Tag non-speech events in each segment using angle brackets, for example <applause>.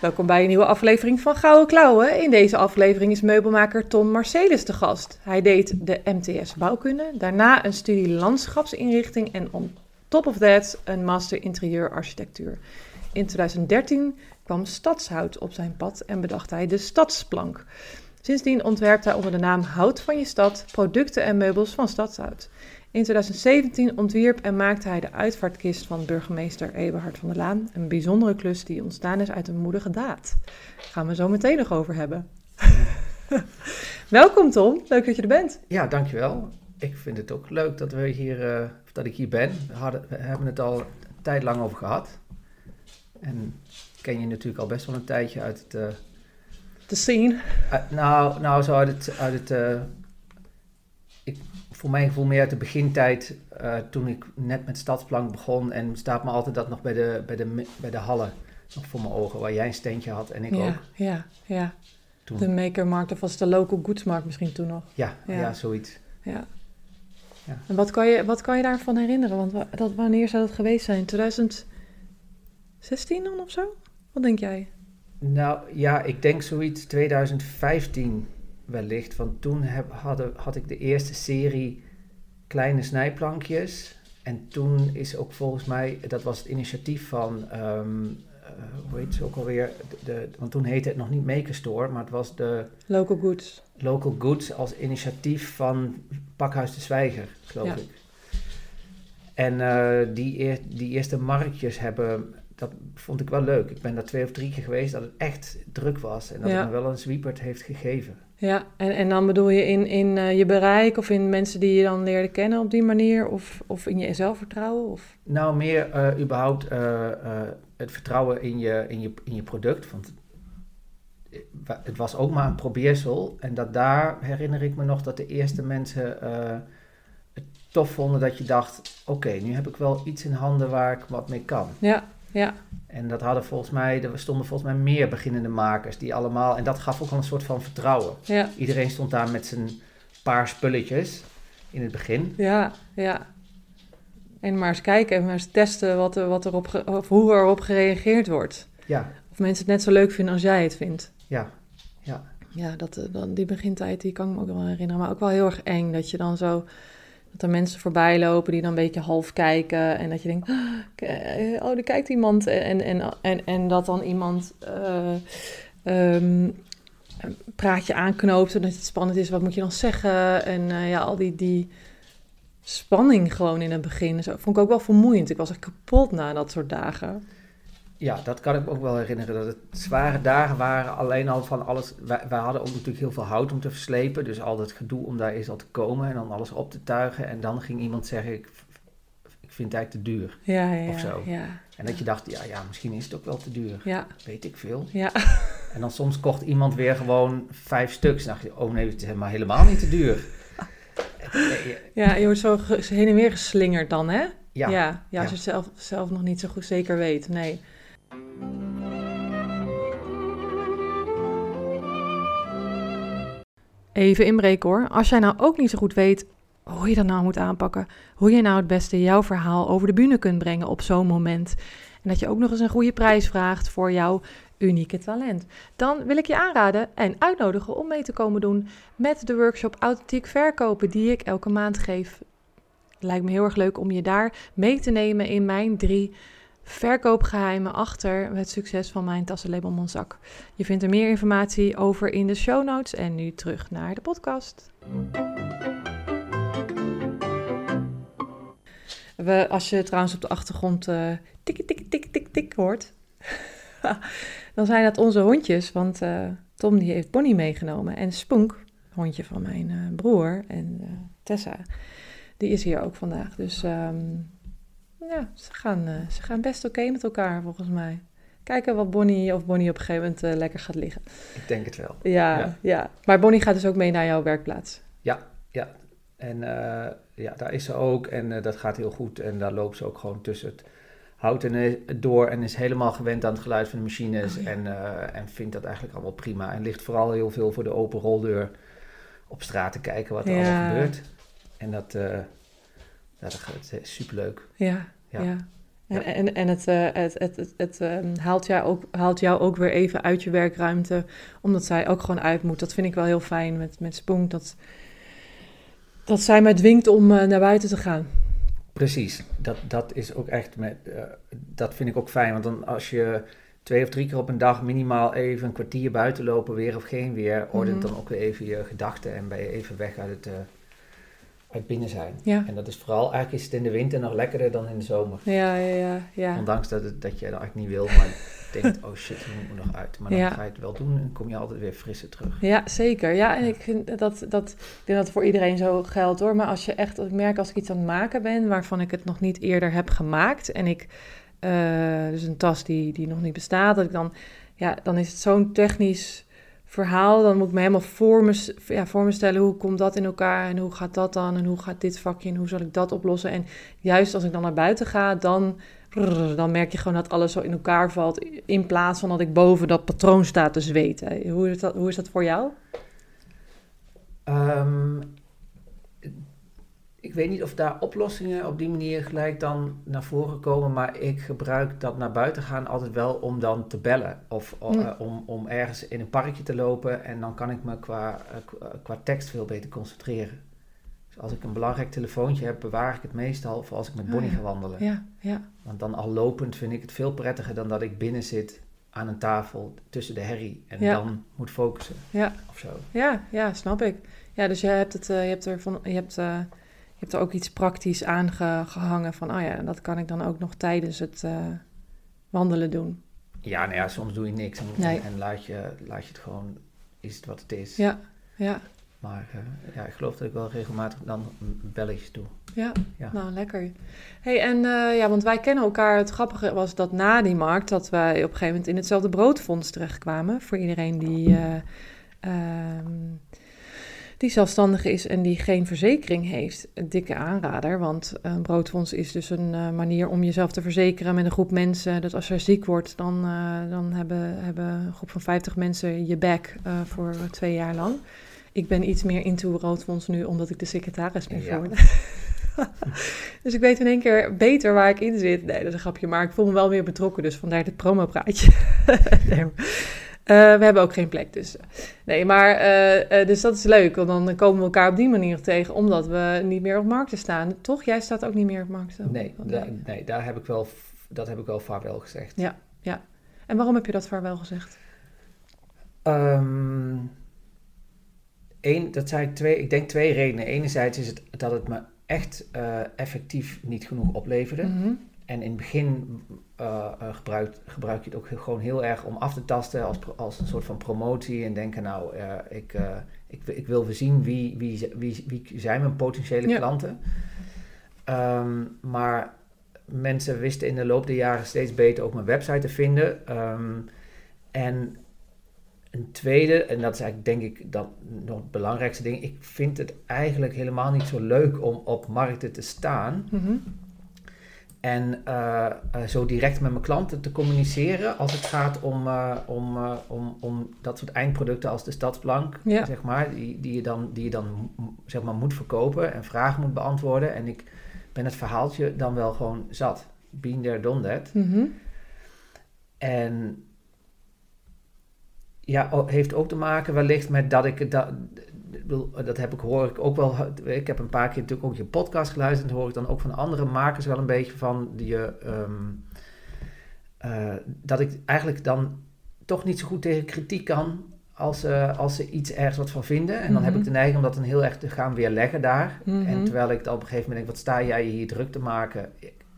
Welkom bij een nieuwe aflevering van Gouden Klauwen. In deze aflevering is meubelmaker Tom Marcelis de gast. Hij deed de MTS bouwkunde, daarna een studie landschapsinrichting en on top of that een master interieurarchitectuur. In 2013 kwam Stadshout op zijn pad en bedacht hij de Stadsplank. Sindsdien ontwerpt hij onder de naam Hout van je stad producten en meubels van Stadshout. In 2017 ontwierp en maakte hij de uitvaartkist van burgemeester Eberhard van der Laan. Een bijzondere klus die ontstaan is uit een moedige daad. Daar gaan we zo meteen nog over hebben. <laughs> Welkom Tom, leuk dat je er bent. Ja, dankjewel. Ik vind het ook leuk dat, we hier, uh, dat ik hier ben. We, hadden, we hebben het al een tijd lang over gehad. En ken je natuurlijk al best wel een tijdje uit het... Uh, de scene? Nou, nou, zo uit het... Uit het ik, voor mijn gevoel meer uit de begintijd, uh, toen ik net met Stadsplank begon. En staat me altijd dat nog bij de, bij de, bij de hallen nog voor mijn ogen, waar jij een steentje had en ik ja, ook. Ja, ja. Toen. De makermarkt, of was het de local goodsmarkt misschien toen nog? Ja, ja. ja zoiets. Ja. ja. En wat kan, je, wat kan je daarvan herinneren? Want dat, wanneer zou dat geweest zijn? 2016 dan of zo? Wat denk jij? Nou ja, ik denk zoiets 2015 wellicht. Want toen heb, hadden, had ik de eerste serie kleine snijplankjes. En toen is ook volgens mij, dat was het initiatief van, um, uh, hoe heet ze ook alweer? De, de, want toen heette het nog niet Maker Store, maar het was de... Local Goods. Local Goods als initiatief van Pakhuis de Zwijger, geloof ja. ik. En uh, die, die eerste marktjes hebben dat vond ik wel leuk. Ik ben daar twee of drie keer geweest dat het echt druk was en dat ja. het me wel een zwiepert heeft gegeven. Ja, en, en dan bedoel je in, in uh, je bereik of in mensen die je dan leerde kennen op die manier of, of in je zelfvertrouwen? Of? Nou, meer uh, überhaupt uh, het vertrouwen in je, in, je, in je product. Want het was ook maar een probeersel en dat daar herinner ik me nog dat de eerste mensen het tof vonden dat je dacht, oké, okay, nu heb ik wel iets in handen waar ik wat mee kan. Ja, ja. En dat hadden volgens mij, er stonden volgens mij meer beginnende makers die allemaal, en dat gaf ook al een soort van vertrouwen. Ja. Iedereen stond daar met zijn paar spulletjes in het begin. Ja, ja. En maar eens kijken en maar eens testen wat er, wat er op, of hoe er op gereageerd wordt. Ja. Of mensen het net zo leuk vinden als jij het vindt. Ja, ja. Ja, dat, dan, die begintijd die kan ik me ook wel herinneren. Maar ook wel heel erg eng dat je dan zo dat er mensen voorbij lopen die dan een beetje half kijken. En dat je denkt, oh, er kijkt iemand. En, en, en, en dat dan iemand uh, um, praatje aanknoopt. En dat het spannend is, wat moet je dan zeggen? En uh, ja, al die, die spanning gewoon in het begin. Zo, vond ik ook wel vermoeiend. Ik was echt kapot na dat soort dagen. Ja, dat kan ik me ook wel herinneren. Dat het zware dagen waren. Alleen al van alles. Wij, wij, hadden ook natuurlijk heel veel hout om te verslepen. Dus al dat gedoe om daar eens al te komen. En dan alles op te tuigen. En dan ging iemand zeggen: Ik, ik vind het eigenlijk te duur. Ja, ja, of zo. Ja. En dat je dacht: ja, ja, misschien is het ook wel te duur. Ja. Weet ik veel. Ja. <laughs> En dan soms kocht iemand weer gewoon vijf stuks. En dacht je: Oh nee, het is helemaal, helemaal niet te duur. Ja, je wordt zo heen en weer geslingerd dan, hè? Ja. Ja, ja als je het zelf, zelf nog niet zo goed zeker weet. Nee. Even inbreken hoor. Als jij nou ook niet zo goed weet hoe je dat nou moet aanpakken, hoe je nou het beste jouw verhaal over de bühne kunt brengen op zo'n moment. En dat je ook nog eens een goede prijs vraagt voor jouw unieke talent. Dan wil ik je aanraden en uitnodigen om mee te komen doen met de workshop Authentiek Verkopen die ik elke maand geef. Lijkt me heel erg leuk om je daar mee te nemen in mijn drie verkoopgeheimen achter het succes van mijn tassenlabel Monzak. Je vindt er meer informatie over in de show notes en nu terug naar de podcast. We, als je trouwens op de achtergrond uh, tik, tik, tik, tik, tik hoort, <laughs> dan zijn dat onze hondjes, want uh, Tom die heeft Bonnie meegenomen en Spook, hondje van mijn uh, broer en Tessa, die is hier ook vandaag. Dus um, ja, ze gaan, uh, ze gaan best oké okay met elkaar volgens mij. Kijken wat Bonnie of Bonnie op een gegeven moment eh, lekker gaat liggen. Ik denk het wel. Ja, Ja. ja, Maar Bonnie gaat dus ook mee naar jouw werkplaats. En eh, ja, daar is ze ook en eh, dat gaat heel goed. En daar loopt ze ook gewoon tussen het hout en eh, door en is helemaal gewend aan het geluid van de machines. Oh, ja. en, eh, en vindt dat eigenlijk allemaal prima. En ligt vooral heel veel voor de open roldeur op straat te kijken wat er Ja. allemaal gebeurt. En dat, eh ja, dat het superleuk. Ja, ja. Ja. En, Ja. en, en het, eh, het, het, het, het, ehm, haalt, jou ook, haalt jou ook weer even uit je werkruimte, omdat zij ook gewoon uit moet. Dat vind ik wel heel fijn met, met Spoon, dat, dat zij mij dwingt om eh, naar buiten te gaan. Precies, dat, dat is ook echt, met, eh, dat vind ik ook fijn. Want dan als je twee of drie keer op een dag minimaal even een kwartier buiten lopen, weer of geen weer, ordent Mhm. dan ook weer even je gedachten en ben je even weg uit het, binnen zijn. Ja, En dat is vooral, eigenlijk is het in de winter nog lekkerder dan in de zomer. ja, ja, ja. ja. Ondanks dat, het, dat je dat eigenlijk niet wil, maar <laughs> denkt, oh shit, we moeten nog uit. Maar dan Ja. ga je het wel doen en kom je altijd weer frisser terug. Ja, zeker. Ja, en ik vind dat, dat, ik denk dat het voor iedereen zo geldt hoor. Maar als je echt, ik merk als ik iets aan het maken ben waarvan ik het nog niet eerder heb gemaakt. En ik, eh, dus een tas die, die nog niet bestaat, dat ik dan, ja, dan is het zo'n technisch verhaal. Dan moet ik me helemaal voor me, ja, voor me stellen hoe komt dat in elkaar en hoe gaat dat dan en hoe gaat dit vakje en hoe zal ik dat oplossen. En juist als ik dan naar buiten ga, dan, dan merk je gewoon dat alles zo in elkaar valt. In plaats van dat ik boven dat patroon sta te zweten. Hoe is dat, hoe is dat voor jou? Ehm, ik weet niet of daar oplossingen op die manier gelijk dan naar voren komen, maar ik gebruik dat naar buiten gaan altijd wel om dan te bellen of eh, om, om ergens in een parkje te lopen en dan kan ik me qua, eh, qua, qua tekst veel beter concentreren. Dus als ik een belangrijk telefoontje heb, bewaar ik het meestal voor als ik met Ah, Bonnie ja. ga wandelen. Ja, ja, Want dan al lopend vind ik het veel prettiger dan dat ik binnen zit aan een tafel tussen de herrie en Ja. dan moet focussen ja, of zo. ja, ja, snap ik. Ja, dus je hebt, het, eh, je hebt, er, van, je hebt, eh, je hebt er ook iets praktisch aan ge- gehangen van, oh ja, dat kan ik dan ook nog tijdens het eh, wandelen doen. Ja, nou ja, soms doe je niks en, Nee. en, en laat, je, laat je het gewoon, is het wat het is. Ja, ja, Maar eh, ja, ik geloof dat ik wel regelmatig dan belletjes doe. ja, Ja. nou lekker. hey, en eh, ja, want wij kennen elkaar. Het grappige was dat na die markt, dat wij op een gegeven moment in hetzelfde broodfonds terechtkwamen. Voor iedereen die, eh, ehm, die zelfstandig is en die geen verzekering heeft. Een dikke aanrader, want een broodfonds is dus een eh, manier om jezelf te verzekeren met een groep mensen. Dat als je ziek wordt, dan, eh, dan hebben, hebben een groep van 50 mensen je back eh, voor twee jaar lang. Ik ben iets meer into broodfonds nu, omdat ik de secretaris ben Ja. geworden. <laughs> dus ik weet in één keer beter waar ik in zit. Nee, dat is een grapje, maar ik voel me wel meer betrokken, dus vandaar dit promopraatje. nee, maar, eh, we hebben ook geen plek, dus. Nee, maar eh, eh, dus dat is leuk, want dan komen we elkaar op die manier tegen, omdat we niet meer op markten staan. Toch? Jij staat ook niet meer op markten? Nee, da- nee daar heb ik wel, dat heb ik wel vaarwel gezegd. Ja. En waarom heb je dat vaarwel gezegd? Ehm, één, dat zijn twee, ik denk twee redenen. Enerzijds is het dat het me echt eh, effectief niet genoeg opleverde. Mhm. En in het begin eh, gebruik, gebruik je het ook gewoon heel erg om af te tasten als, als een soort van promotie. En denken, nou, eh, ik, ik, ik wil zien wie, wie, wie, wie zijn mijn potentiële Ja. klanten. Ehm, maar mensen wisten in de loop der jaren steeds beter ook mijn website te vinden. Ehm, en een tweede, en dat is eigenlijk denk ik dan nog het belangrijkste ding. Ik vind het eigenlijk helemaal niet zo leuk om op markten te staan. Mhm. En eh, eh, zo direct met mijn klanten te communiceren als het gaat om, eh, om, om, om dat soort eindproducten als de stadsplank, Ja. zeg maar, die, die je dan, die je dan zeg maar, moet verkopen en vragen moet beantwoorden. En ik ben het verhaaltje dan wel gewoon zat. Been there, done that. Mhm. En ja, heeft ook te maken wellicht met dat ik het dat, dat heb ik hoor ik ook wel. Ik heb een paar keer natuurlijk ook je podcast geluisterd. En hoor ik dan ook van andere makers wel een beetje van die ehm, eh, dat ik eigenlijk dan toch niet zo goed tegen kritiek kan als, eh, als ze iets ergens wat van vinden. En dan heb Mhm. ik de neiging om dat dan heel erg te gaan weerleggen daar. Mhm. En terwijl ik dan op een gegeven moment denk, wat sta jij hier druk te maken?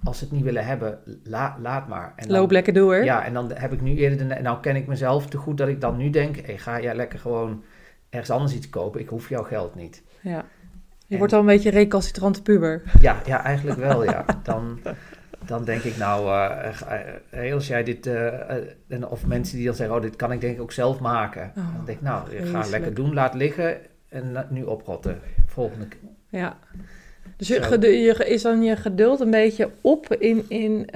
Als ze het niet willen hebben, la- laat maar. En dan- Loop lekker door. ja, en dan heb ik nu eerder, de, nou ken ik mezelf te goed dat ik dan nu denk, hey, ga jij lekker gewoon ergens anders iets kopen, ik hoef jouw geld niet. Ja. Je En- wordt al een beetje recalcitrante puber. Ja, ja eigenlijk wel, ja. Dan, dan denk ik nou, uh, uh, als jij dit, uh, of mensen die dan zeggen, oh, dit kan ik denk ik ook zelf maken. Oh, dan denk ik, nou, ga lekker doen, laat liggen en nu oprotten. Volgende keer. Ja. Dus je, je, is dan je geduld een beetje op in, in,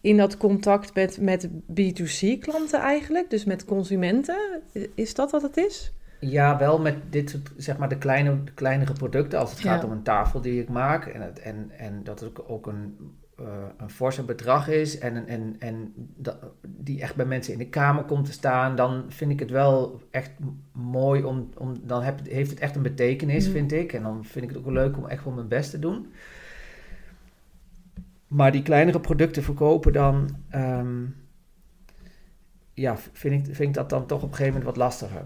in dat contact met, met B2C-klanten eigenlijk? Dus met consumenten? Is dat wat het is? Ja, wel met dit soort, zeg maar, de, kleine, de kleinere producten. Als het gaat om een tafel die ik maak. En, het, en, en dat het ook een, uh, een forse bedrag is. En, en, en dat, die echt bij mensen in de kamer komt te staan. Dan vind ik het wel echt mooi om. om dan heb, heeft het echt een betekenis, mhm. vind ik. En dan vind ik het ook leuk om echt wel mijn best te doen. Maar die kleinere producten verkopen dan. Um, ja, vind ik, vind ik dat dan toch op een gegeven moment wat lastiger.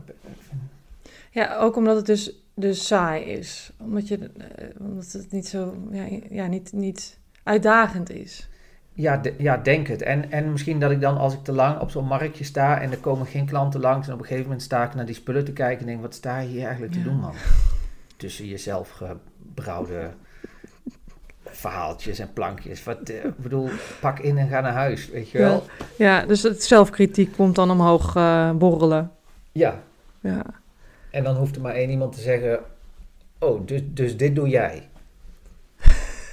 Ja, ook omdat het dus, dus saai is. Omdat, je, uh, omdat het niet zo, ja, ja niet, niet uitdagend is. Ja, ja, denk het. En, en misschien dat ik dan als ik te lang op zo'n marktje sta en er komen geen klanten langs en op een gegeven moment sta ik naar die spullen te kijken en denk, wat sta je hier eigenlijk te doen man? Tussen jezelf gebrouwde verhaaltjes en plankjes. Wat, uh, ik bedoel, pak in en ga naar huis, weet je wel? Ja, dus het zelfkritiek komt dan omhoog uh, borrelen. Ja. Ja. En dan hoeft er maar één iemand te zeggen: Oh, dus, dus dit doe jij.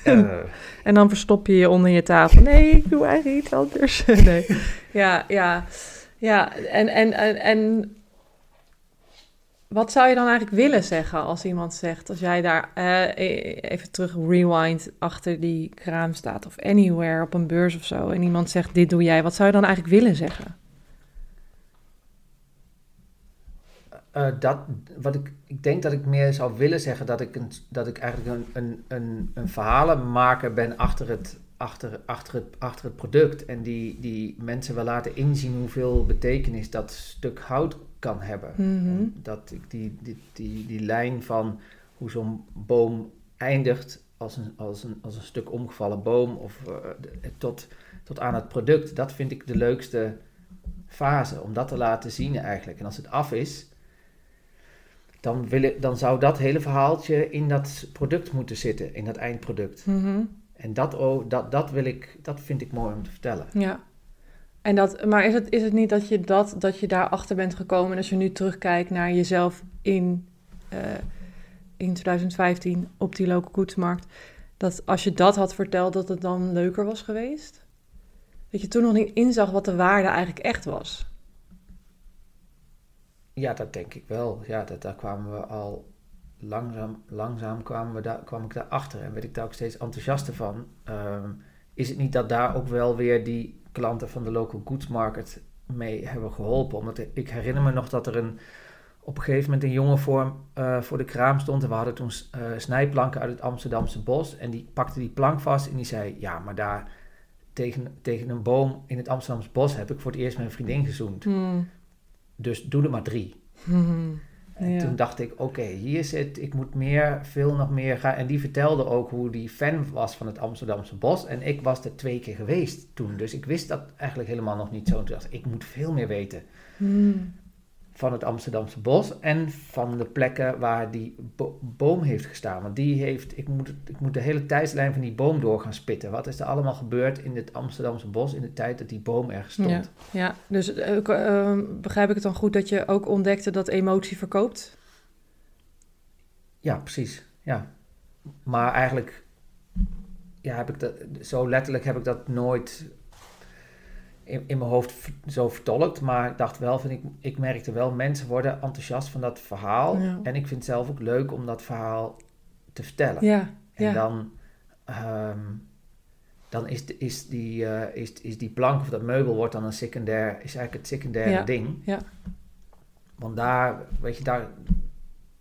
uh. <laughs> En dan verstop je je onder je tafel. Nee, ik doe eigenlijk iets anders. <laughs> nee. Ja, ja. Ja, en, en, en, en wat zou je dan eigenlijk willen zeggen als iemand zegt, als jij daar uh, even terug rewind achter die kraam staat of anywhere op een beurs of zo en iemand zegt dit doe jij, wat zou je dan eigenlijk willen zeggen? Uh, dat, wat ik, ik denk dat ik meer zou willen zeggen dat ik, een, dat ik eigenlijk een, een, een, een verhalenmaker ben achter het, achter, achter, het, achter het product. En die, die mensen wil laten inzien hoeveel betekenis dat stuk hout kan hebben. Mhm. Dat ik die, die, die, die lijn van hoe zo'n boom eindigt als een, als, een, als een stuk omgevallen boom of uh, tot, tot aan het product, dat vind ik de leukste fase om dat te laten zien eigenlijk. En als het af is, dan, wil ik, dan zou dat hele verhaaltje in dat product moeten zitten, in dat eindproduct. Mhm. En dat, oh, dat, dat, wil ik, dat vind ik mooi om te vertellen. Ja. En dat, maar is het, is het niet dat je, dat, dat je daarachter bent gekomen en als je nu terugkijkt naar jezelf in, uh, in 2015 op die local goodsmarkt, dat als je dat had verteld, dat het dan leuker was geweest? Dat je toen nog niet inzag wat de waarde eigenlijk echt was? Ja, dat denk ik wel. Ja, dat, daar kwamen we al langzaam, langzaam kwamen we daar, kwam ik daarachter en werd ik daar ook steeds enthousiaster van. Ehm, is het niet dat daar ook wel weer die klanten van de local goods market mee hebben geholpen? Omdat ik herinner me nog dat er een, op een gegeven moment een jongen voor, uh, voor de kraam stond en we hadden toen uh, snijplanken uit het Amsterdamse bos en die pakte die plank vast en die zei, ja, maar daar tegen, tegen een boom in het Amsterdamse bos heb ik voor het eerst mijn vriendin gezoend. Hmm. Dus doe er maar drie. Hmm. <laughs> En toen dacht ik, oké, hier zit, ik moet meer, veel nog meer gaan. En die vertelde ook hoe die fan was van het Amsterdamse bos. En ik was er twee keer geweest toen. Dus ik wist dat eigenlijk helemaal nog niet zo. toen dacht ik, ik moet veel meer weten. Hmm van het Amsterdamse bos en van de plekken waar die boom heeft gestaan. Want die heeft, ik moet, ik moet de hele tijdslijn van die boom door gaan spitten. Wat is er allemaal gebeurd in het Amsterdamse bos in de tijd dat die boom ergens stond? Ja, ja. dus uh, begrijp ik het dan goed dat je ook ontdekte dat emotie verkoopt? Ja, precies. Ja. Maar eigenlijk ja, heb ik dat, zo letterlijk heb ik dat nooit in, in mijn hoofd zo vertolkt. Maar ik dacht wel, van, ik, ik merkte wel, mensen worden enthousiast van dat verhaal. En ik vind het zelf ook leuk om dat verhaal te vertellen. Ja, en dan, um, dan is, is, die, uh, is, is die plank of dat meubel wordt dan een secundair, is eigenlijk het secundaire ding. Ja. Want daar, weet je, daar,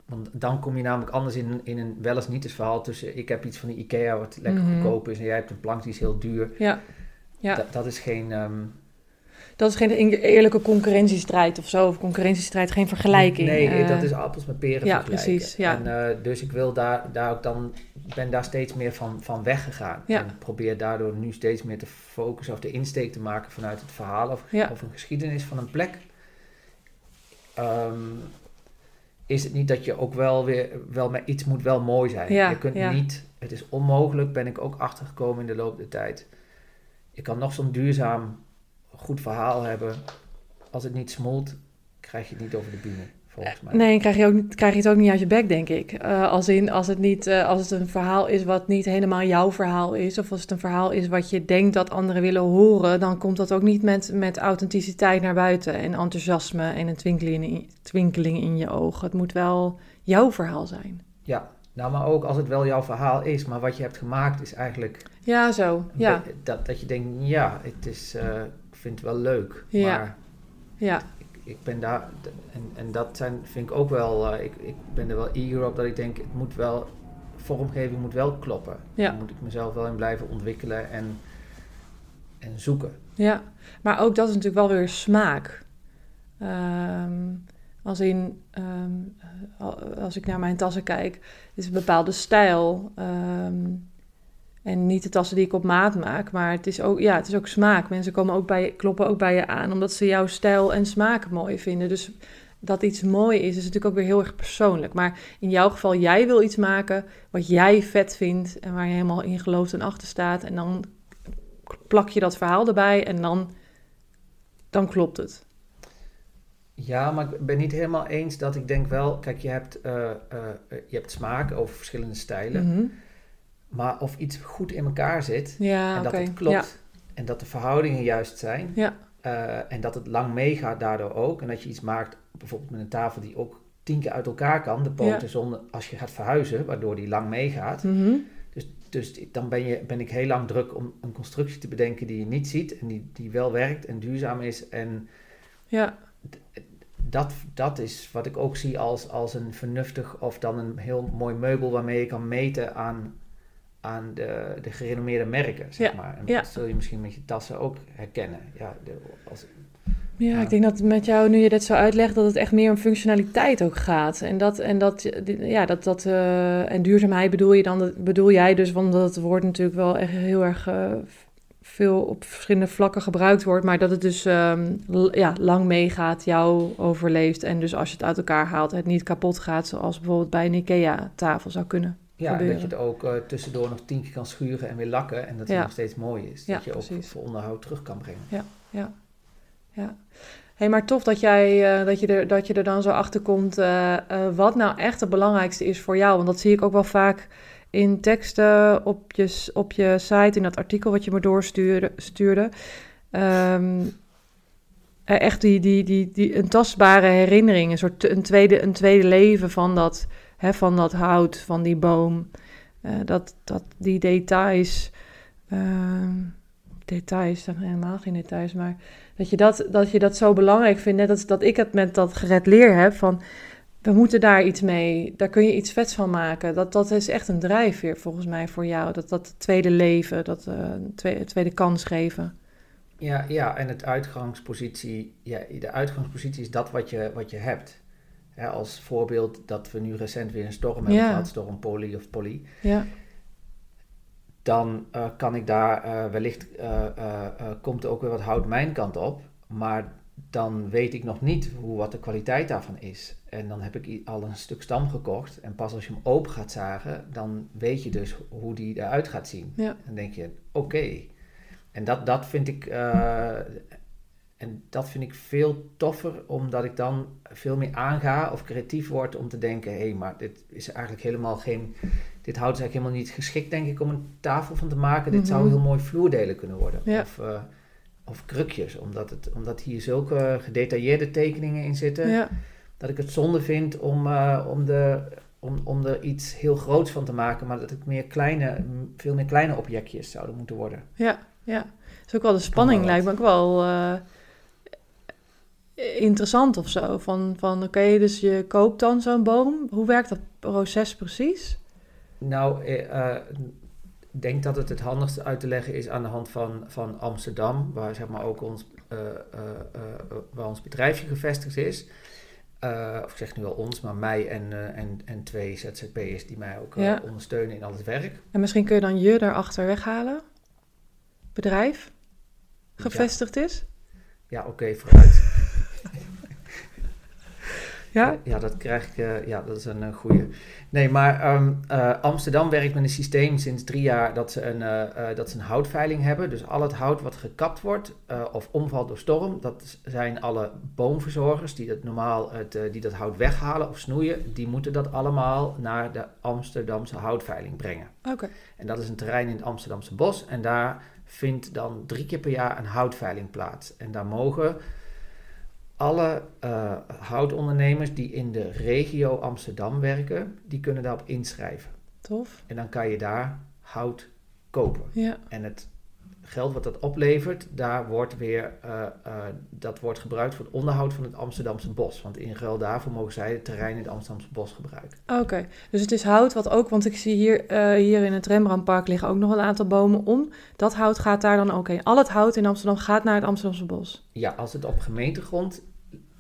want dan kom je namelijk anders in, in een wel eens niet het verhaal tussen ik heb iets van de IKEA wat lekker mm goedkoop is en jij hebt een plank die is heel duur. Ja. Ja. Dat, dat is geen... Ehm, dat is geen eerlijke concurrentiestrijd of zo, of concurrentiestrijd, geen vergelijking. Nee, uh, dat is appels met peren ja, Precies, ja, En, uh, dus ik wil daar, daar ook dan, ben daar steeds meer van, van weggegaan. Ja. En probeer daardoor nu steeds meer te focussen of de insteek te maken vanuit het verhaal of, ja. of een geschiedenis van een plek. Um, is het niet dat je ook wel weer, wel met iets moet wel mooi zijn. Je kunt niet, het is onmogelijk, ben ik ook achtergekomen in de loop der tijd je kan nog zo'n duurzaam, goed verhaal hebben. Als het niet smolt, krijg je het niet over de bühne. Volgens mij. Nee, krijg je, ook, niet- krijg je het ook niet uit je bek, denk ik. Eh, als, in, als, het niet, eh, als het een verhaal is wat niet helemaal jouw verhaal is... of als het een verhaal is wat je denkt dat anderen willen horen... dan komt dat ook niet met, met authenticiteit naar buiten... en enthousiasme en een twinkeling in, twinkeling in je ogen. Het moet wel jouw verhaal zijn. Ja, nou maar ook als het wel jouw verhaal is, maar wat je hebt gemaakt is eigenlijk Ja, zo. Ja, dat, dat je denkt, ja, het is, eh, ik vind het wel leuk. Ja. Maar ja, ik, ik ben daar, en, en dat zijn, vind ik ook wel, eh, ik, ik ben er wel eager op dat ik denk, het moet wel, vormgeving moet wel kloppen. Ja. Daar moet ik mezelf wel in blijven ontwikkelen en, en zoeken. ja. Maar ook dat is natuurlijk wel weer smaak. Ehm, als in, ehm, eh, als ik naar mijn tassen kijk, is een bepaalde stijl. ehm, en niet de tassen die ik op maat maak, maar het is ook, ja, het is ook smaak. Mensen komen ook bij, kloppen ook bij je aan, omdat ze jouw stijl en smaak mooi vinden. Dus dat iets mooi is, is natuurlijk ook weer heel erg persoonlijk. Maar in jouw geval, jij wil iets maken wat jij vet vindt en waar je helemaal in gelooft en achter staat. En dan plak je dat verhaal erbij en dan, dan klopt het. Ja, maar ik ben niet helemaal eens dat ik denk wel, kijk, je hebt, eh, eh, je hebt smaak over verschillende stijlen, Mhm. maar of iets goed in elkaar zit Ja, en dat het klopt Ja, en dat de verhoudingen juist zijn, ja, Eh, en dat het lang meegaat daardoor ook. En dat je iets maakt, bijvoorbeeld met een tafel die ook tien keer uit elkaar kan, de poten, zonder als je gaat verhuizen, waardoor die lang meegaat. Mhm. Dus, dus dan ben, je, ben ik heel lang druk om een constructie te bedenken die je niet ziet en die, die wel werkt en duurzaam is. En ja, dat, dat is wat ik ook zie als, als een vernuftig of dan een heel mooi meubel waarmee je kan meten aan, aan de, de gerenommeerde merken, zeg Ja, maar. En ja. dat zul je misschien met je tassen ook herkennen. Ja, de, als, Ja, Ja. ik denk dat met jou, nu je dit zo uitlegt, dat het echt meer om functionaliteit ook gaat. En dat, en dat, ja, dat, dat, eh, en duurzaamheid bedoel je dan, dat bedoel jij dus, want dat het woord natuurlijk wel echt heel erg eh, veel op verschillende vlakken gebruikt wordt, maar dat het dus ehm, ja, lang meegaat, jou overleeft en dus als je het uit elkaar haalt, het niet kapot gaat, zoals bijvoorbeeld bij een IKEA-tafel zou kunnen. Ja, en dat je het ook eh, tussendoor nog tien keer kan schuren en weer lakken. En dat het Ja. nog steeds mooi is. Ja, dat je ook precies. voor onderhoud terug kan brengen. Ja. ja. Hey, maar tof dat, jij, eh, dat, je er, dat je er dan zo achter komt eh, wat nou echt het belangrijkste is voor jou. Want dat zie ik ook wel vaak in teksten op je, op je site, in dat artikel wat je me doorstuurde. Stuurde. Ehm, eh, echt die, die, die, die, een tastbare herinnering, een soort een tweede, een tweede leven van dat, hè, van dat hout, van die boom. Eh, dat, dat die details, ehm, details, zijn helemaal geen details, maar dat je dat, dat je dat zo belangrijk vindt. Net dat ik het met dat gered leer heb van, we moeten daar iets mee, daar kun je iets vets van maken. Dat, dat is echt een drijfveer volgens mij voor jou. Dat, dat tweede leven, dat eh, tweede, tweede kans geven. Ja, ja, en het uitgangspositie, ja, de uitgangspositie is dat wat je, wat je hebt. Als voorbeeld dat we nu recent weer een storm hebben Ja. gehad, storm Polly of Polly. Ja, Dan eh, kan ik daar eh, wellicht, komt er ook weer wat hout mijn kant op. Maar dan weet ik nog niet hoe, wat de kwaliteit daarvan is. En dan heb ik al een stuk stam gekocht. En pas als je hem open gaat zagen, dan weet je dus hoe die eruit gaat zien. ja, Dan denk je, oké. En dat, dat vind ik. eh, en dat vind ik veel toffer, omdat ik dan veel meer aanga of creatief word om te denken: hé, hey, maar dit is eigenlijk helemaal geen. Dit hout is eigenlijk helemaal niet geschikt, denk ik, om een tafel van te maken. Dit zou Mhm. heel mooi vloerdelen kunnen worden. Ja. Of, eh, of krukjes, omdat, het, omdat hier zulke gedetailleerde tekeningen in zitten. ja, Dat ik het zonde vind om, eh, om, de, om, om er iets heel groots van te maken, maar dat het meer kleine, veel meer kleine objectjes zouden moeten worden. ja, ja. Dat is ook wel de spanning, lijkt me ook wel eh, interessant of zo. Van, van oké, dus je koopt dan zo'n boom. Hoe werkt dat proces precies? Nou, eh, ik denk dat het het handigste uit te leggen is aan de hand van, van Amsterdam, waar zeg maar ook ons, waar ons bedrijfje gevestigd is. Eh, of ik zeg nu al ons, maar mij en, eh, en, en twee ZZP'ers die mij ook eh, Ja. ondersteunen in al het werk. En misschien kun je dan je daarachter weghalen? Bedrijf? Gevestigd is? Ja, oké, vooruit. Ja? Ja, dat krijg ik. eh, ja, dat is een uh, goede. Nee, maar ehm, eh, Amsterdam werkt met een systeem sinds drie jaar dat ze, een, eh, eh, dat ze een houtveiling hebben. Dus al het hout wat gekapt wordt eh, of omvalt door storm, dat zijn alle boomverzorgers die dat normaal het, eh, die dat hout weghalen of snoeien, die moeten dat allemaal naar de Amsterdamse houtveiling brengen. Oké. En dat is een terrein in het Amsterdamse bos. En daar vindt dan drie keer per jaar een houtveiling plaats. En daar mogen alle eh, houtondernemers die in de regio Amsterdam werken, die kunnen daarop inschrijven. Tof. En dan kan je daar hout kopen. Ja. En het geld wat dat oplevert, daar wordt weer, eh, eh, dat wordt gebruikt voor het onderhoud van het Amsterdamse bos. Want in ruil daarvoor mogen zij het terrein in het Amsterdamse bos gebruiken. Oké, dus het is hout wat ook, want ik zie hier, eh, hier in het Rembrandtpark liggen ook nog een aantal bomen om. Dat hout gaat daar dan ook heen. Al het hout in Amsterdam gaat naar het Amsterdamse bos. Ja, als het op gemeentegrond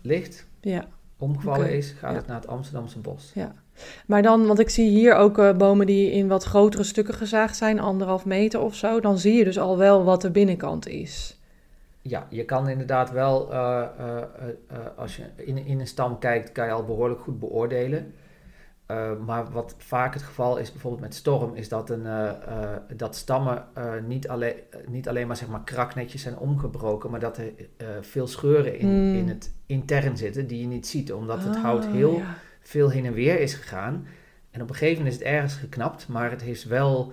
ligt, Ja, omgevallen is, gaat ja. het naar het Amsterdamse bos. maar dan, want ik zie hier ook eh, bomen die in wat grotere stukken gezaagd zijn, anderhalf meter of zo. Dan zie je dus al wel wat de binnenkant is. Ja, je kan inderdaad wel, eh, eh, als je in, in een stam kijkt, kan je al behoorlijk goed beoordelen. Eh, maar wat vaak het geval is, bijvoorbeeld met storm, is dat, een, eh, eh, dat stammen niet, alleen, niet alleen maar, zeg maar kraknetjes zijn omgebroken, maar dat er veel scheuren in, Hmm. in het intern zitten die je niet ziet, omdat het Ah, hout heel ja. veel heen en weer is gegaan. En op een gegeven moment is het ergens geknapt, maar het heeft wel.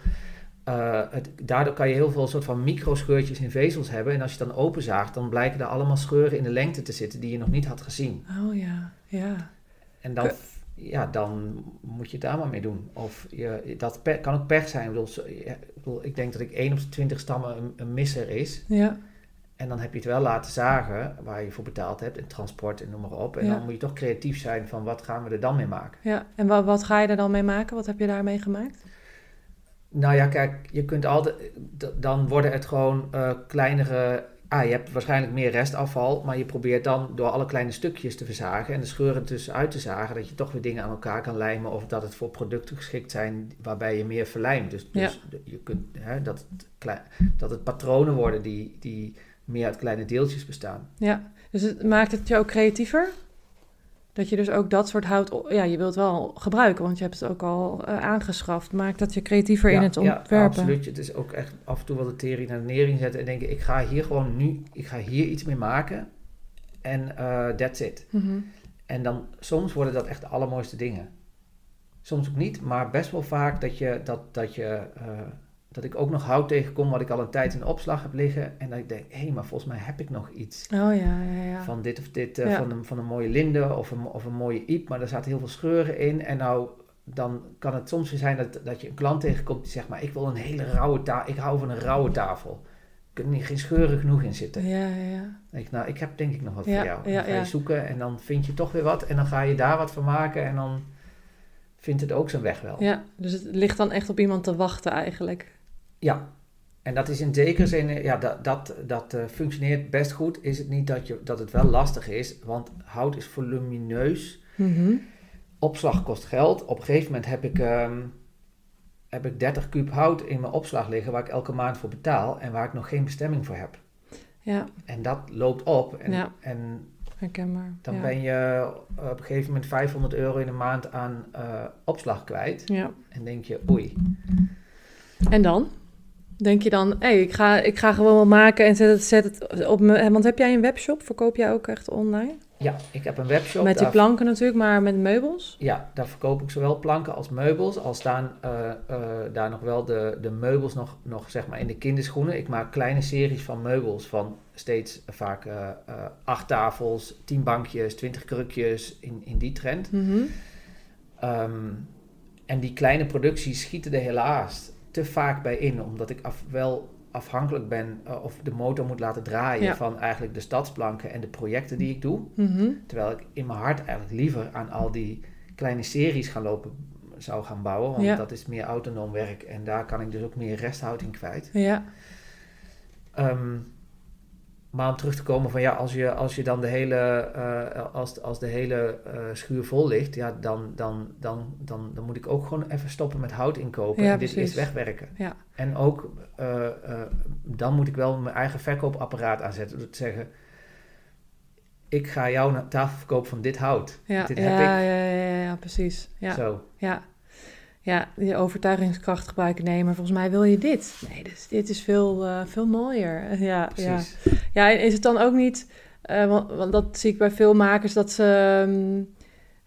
het, daardoor kan je heel veel soort van microscheurtjes in vezels hebben. En als je het dan openzaagt, dan blijken er allemaal scheuren in de lengte te zitten die je nog niet had gezien. Oh ja, ja. En dan, ja, dan moet je het daar maar mee doen. Of je, dat per- kan ook pech zijn. Ik bedoel, ik, bedoel, ik denk dat ik 1 op de 20 stammen een, een misser is. Ja, En dan heb je het wel laten zagen waar je voor betaald hebt. En transport en noem maar op. En Ja. dan moet je toch creatief zijn van wat gaan we er dan mee maken. ja. En wat, wat ga je er dan mee maken? Wat heb je daarmee gemaakt? Nou ja, kijk, je kunt altijd, dan worden het gewoon eh, kleinere. Ah, je hebt waarschijnlijk meer restafval, maar je probeert dan door alle kleine stukjes te verzagen en de scheuren tussenuit te zagen, dat je toch weer dingen aan elkaar kan lijmen of dat het voor producten geschikt zijn waarbij je meer verlijmt. Dus, dus je kunt, hè, dat, het dat het patronen worden die, die meer uit kleine deeltjes bestaan. Ja, dus het maakt het je ook creatiever? Dat je dus ook dat soort hout, ja, je wilt wel gebruiken, want je hebt het ook al eh, aangeschaft. Maakt dat je creatiever in het Ja, ontwerpen? absoluut. Het is ook echt af en toe wel de tering naar de nering zetten en denken, ik ga hier gewoon nu, ik ga hier iets mee maken en eh that's it. Mhm. En dan soms worden dat echt de allermooiste dingen. Soms ook niet, maar best wel vaak dat, je, dat, dat, je, eh, dat ik ook nog hout tegenkom wat ik al een tijd in de opslag heb liggen. En dat ik denk, hé, hey, maar volgens mij heb ik nog iets. Oh ja, ja, ja. Van dit of dit, eh, van, een, van een mooie linde of een, of een mooie iep. Maar er zaten heel veel scheuren in. En nou, dan kan het soms weer zijn dat, dat je een klant tegenkomt die zegt, maar ik wil een hele rauwe tafel. Ik hou van een rauwe tafel. Er kunnen geen scheuren genoeg in zitten. Ja, ja, denk ik, nou, ik heb denk ik nog wat Ja, voor jou. En dan ga je zoeken en dan vind je toch weer wat. En dan ga je daar wat van maken en dan vindt het ook zijn weg wel. Ja, dus het ligt dan echt op iemand te wachten eigenlijk. Ja. En dat is in zekere zin, eh, ja, dat, dat, dat eh, functioneert best goed. Is het niet dat, je, dat het wel lastig is, want hout is volumineus. Mhm. Opslag kost geld. Op een gegeven moment heb ik, ehm, heb ik 30 kuub hout in mijn opslag liggen waar ik elke maand voor betaal en waar ik nog geen bestemming voor heb. Ja, En dat loopt op en, Ja. en herkenbaar. Dan ja. ben je op een gegeven moment 500 euro in de maand aan eh, opslag kwijt. Ja. En denk je, oei. En dan? Denk je dan, hé, hey, ik, ga, ik ga gewoon wel maken en zet het, zet het op me. Want heb jij een webshop? Verkoop jij ook echt online? Ja, ik heb een webshop. met die planken natuurlijk, maar met meubels? Ja, daar verkoop ik zowel planken als meubels. Al staan eh, eh, daar nog wel de, de meubels nog, nog zeg maar in de kinderschoenen. Ik maak kleine series van meubels van steeds vaak eh, eh, acht tafels, tien bankjes, twintig krukjes in, in die trend. Mhm. Ehm, en die kleine producties schieten er helaas te vaak bij in, omdat ik af, wel afhankelijk ben eh, of de motor moet laten draaien Ja. van eigenlijk de stadsplanken en de projecten die ik doe. Mhm. Terwijl ik in mijn hart eigenlijk liever aan al die kleine series gaan lopen zou gaan bouwen, want Ja. dat is meer autonoom werk en daar kan ik dus ook meer resthout in kwijt. Ja, Ehm, maar om terug te komen van ja, als je, als je dan de hele, eh, als, als de hele eh, schuur vol ligt, ja, dan, dan, dan, dan, dan moet ik ook gewoon even stoppen met hout inkopen Ja, en dit precies. eerst wegwerken. Ja. En ook, eh, dan moet ik wel mijn eigen verkoopapparaat aanzetten. Door te zeggen, ik ga jou een tafel verkopen van dit hout. Ja, dit ja, heb ik. ja, ja, ja, ja, precies. Ja, Zo. ja. Ja, je overtuigingskracht gebruiken. Nee, maar volgens mij wil je dit. Nee, dus dit is veel, eh, veel mooier. <laughs> Ja, ja. Precies. Ja, en is het dan ook niet, eh, want, want dat zie ik bij veel makers, dat ze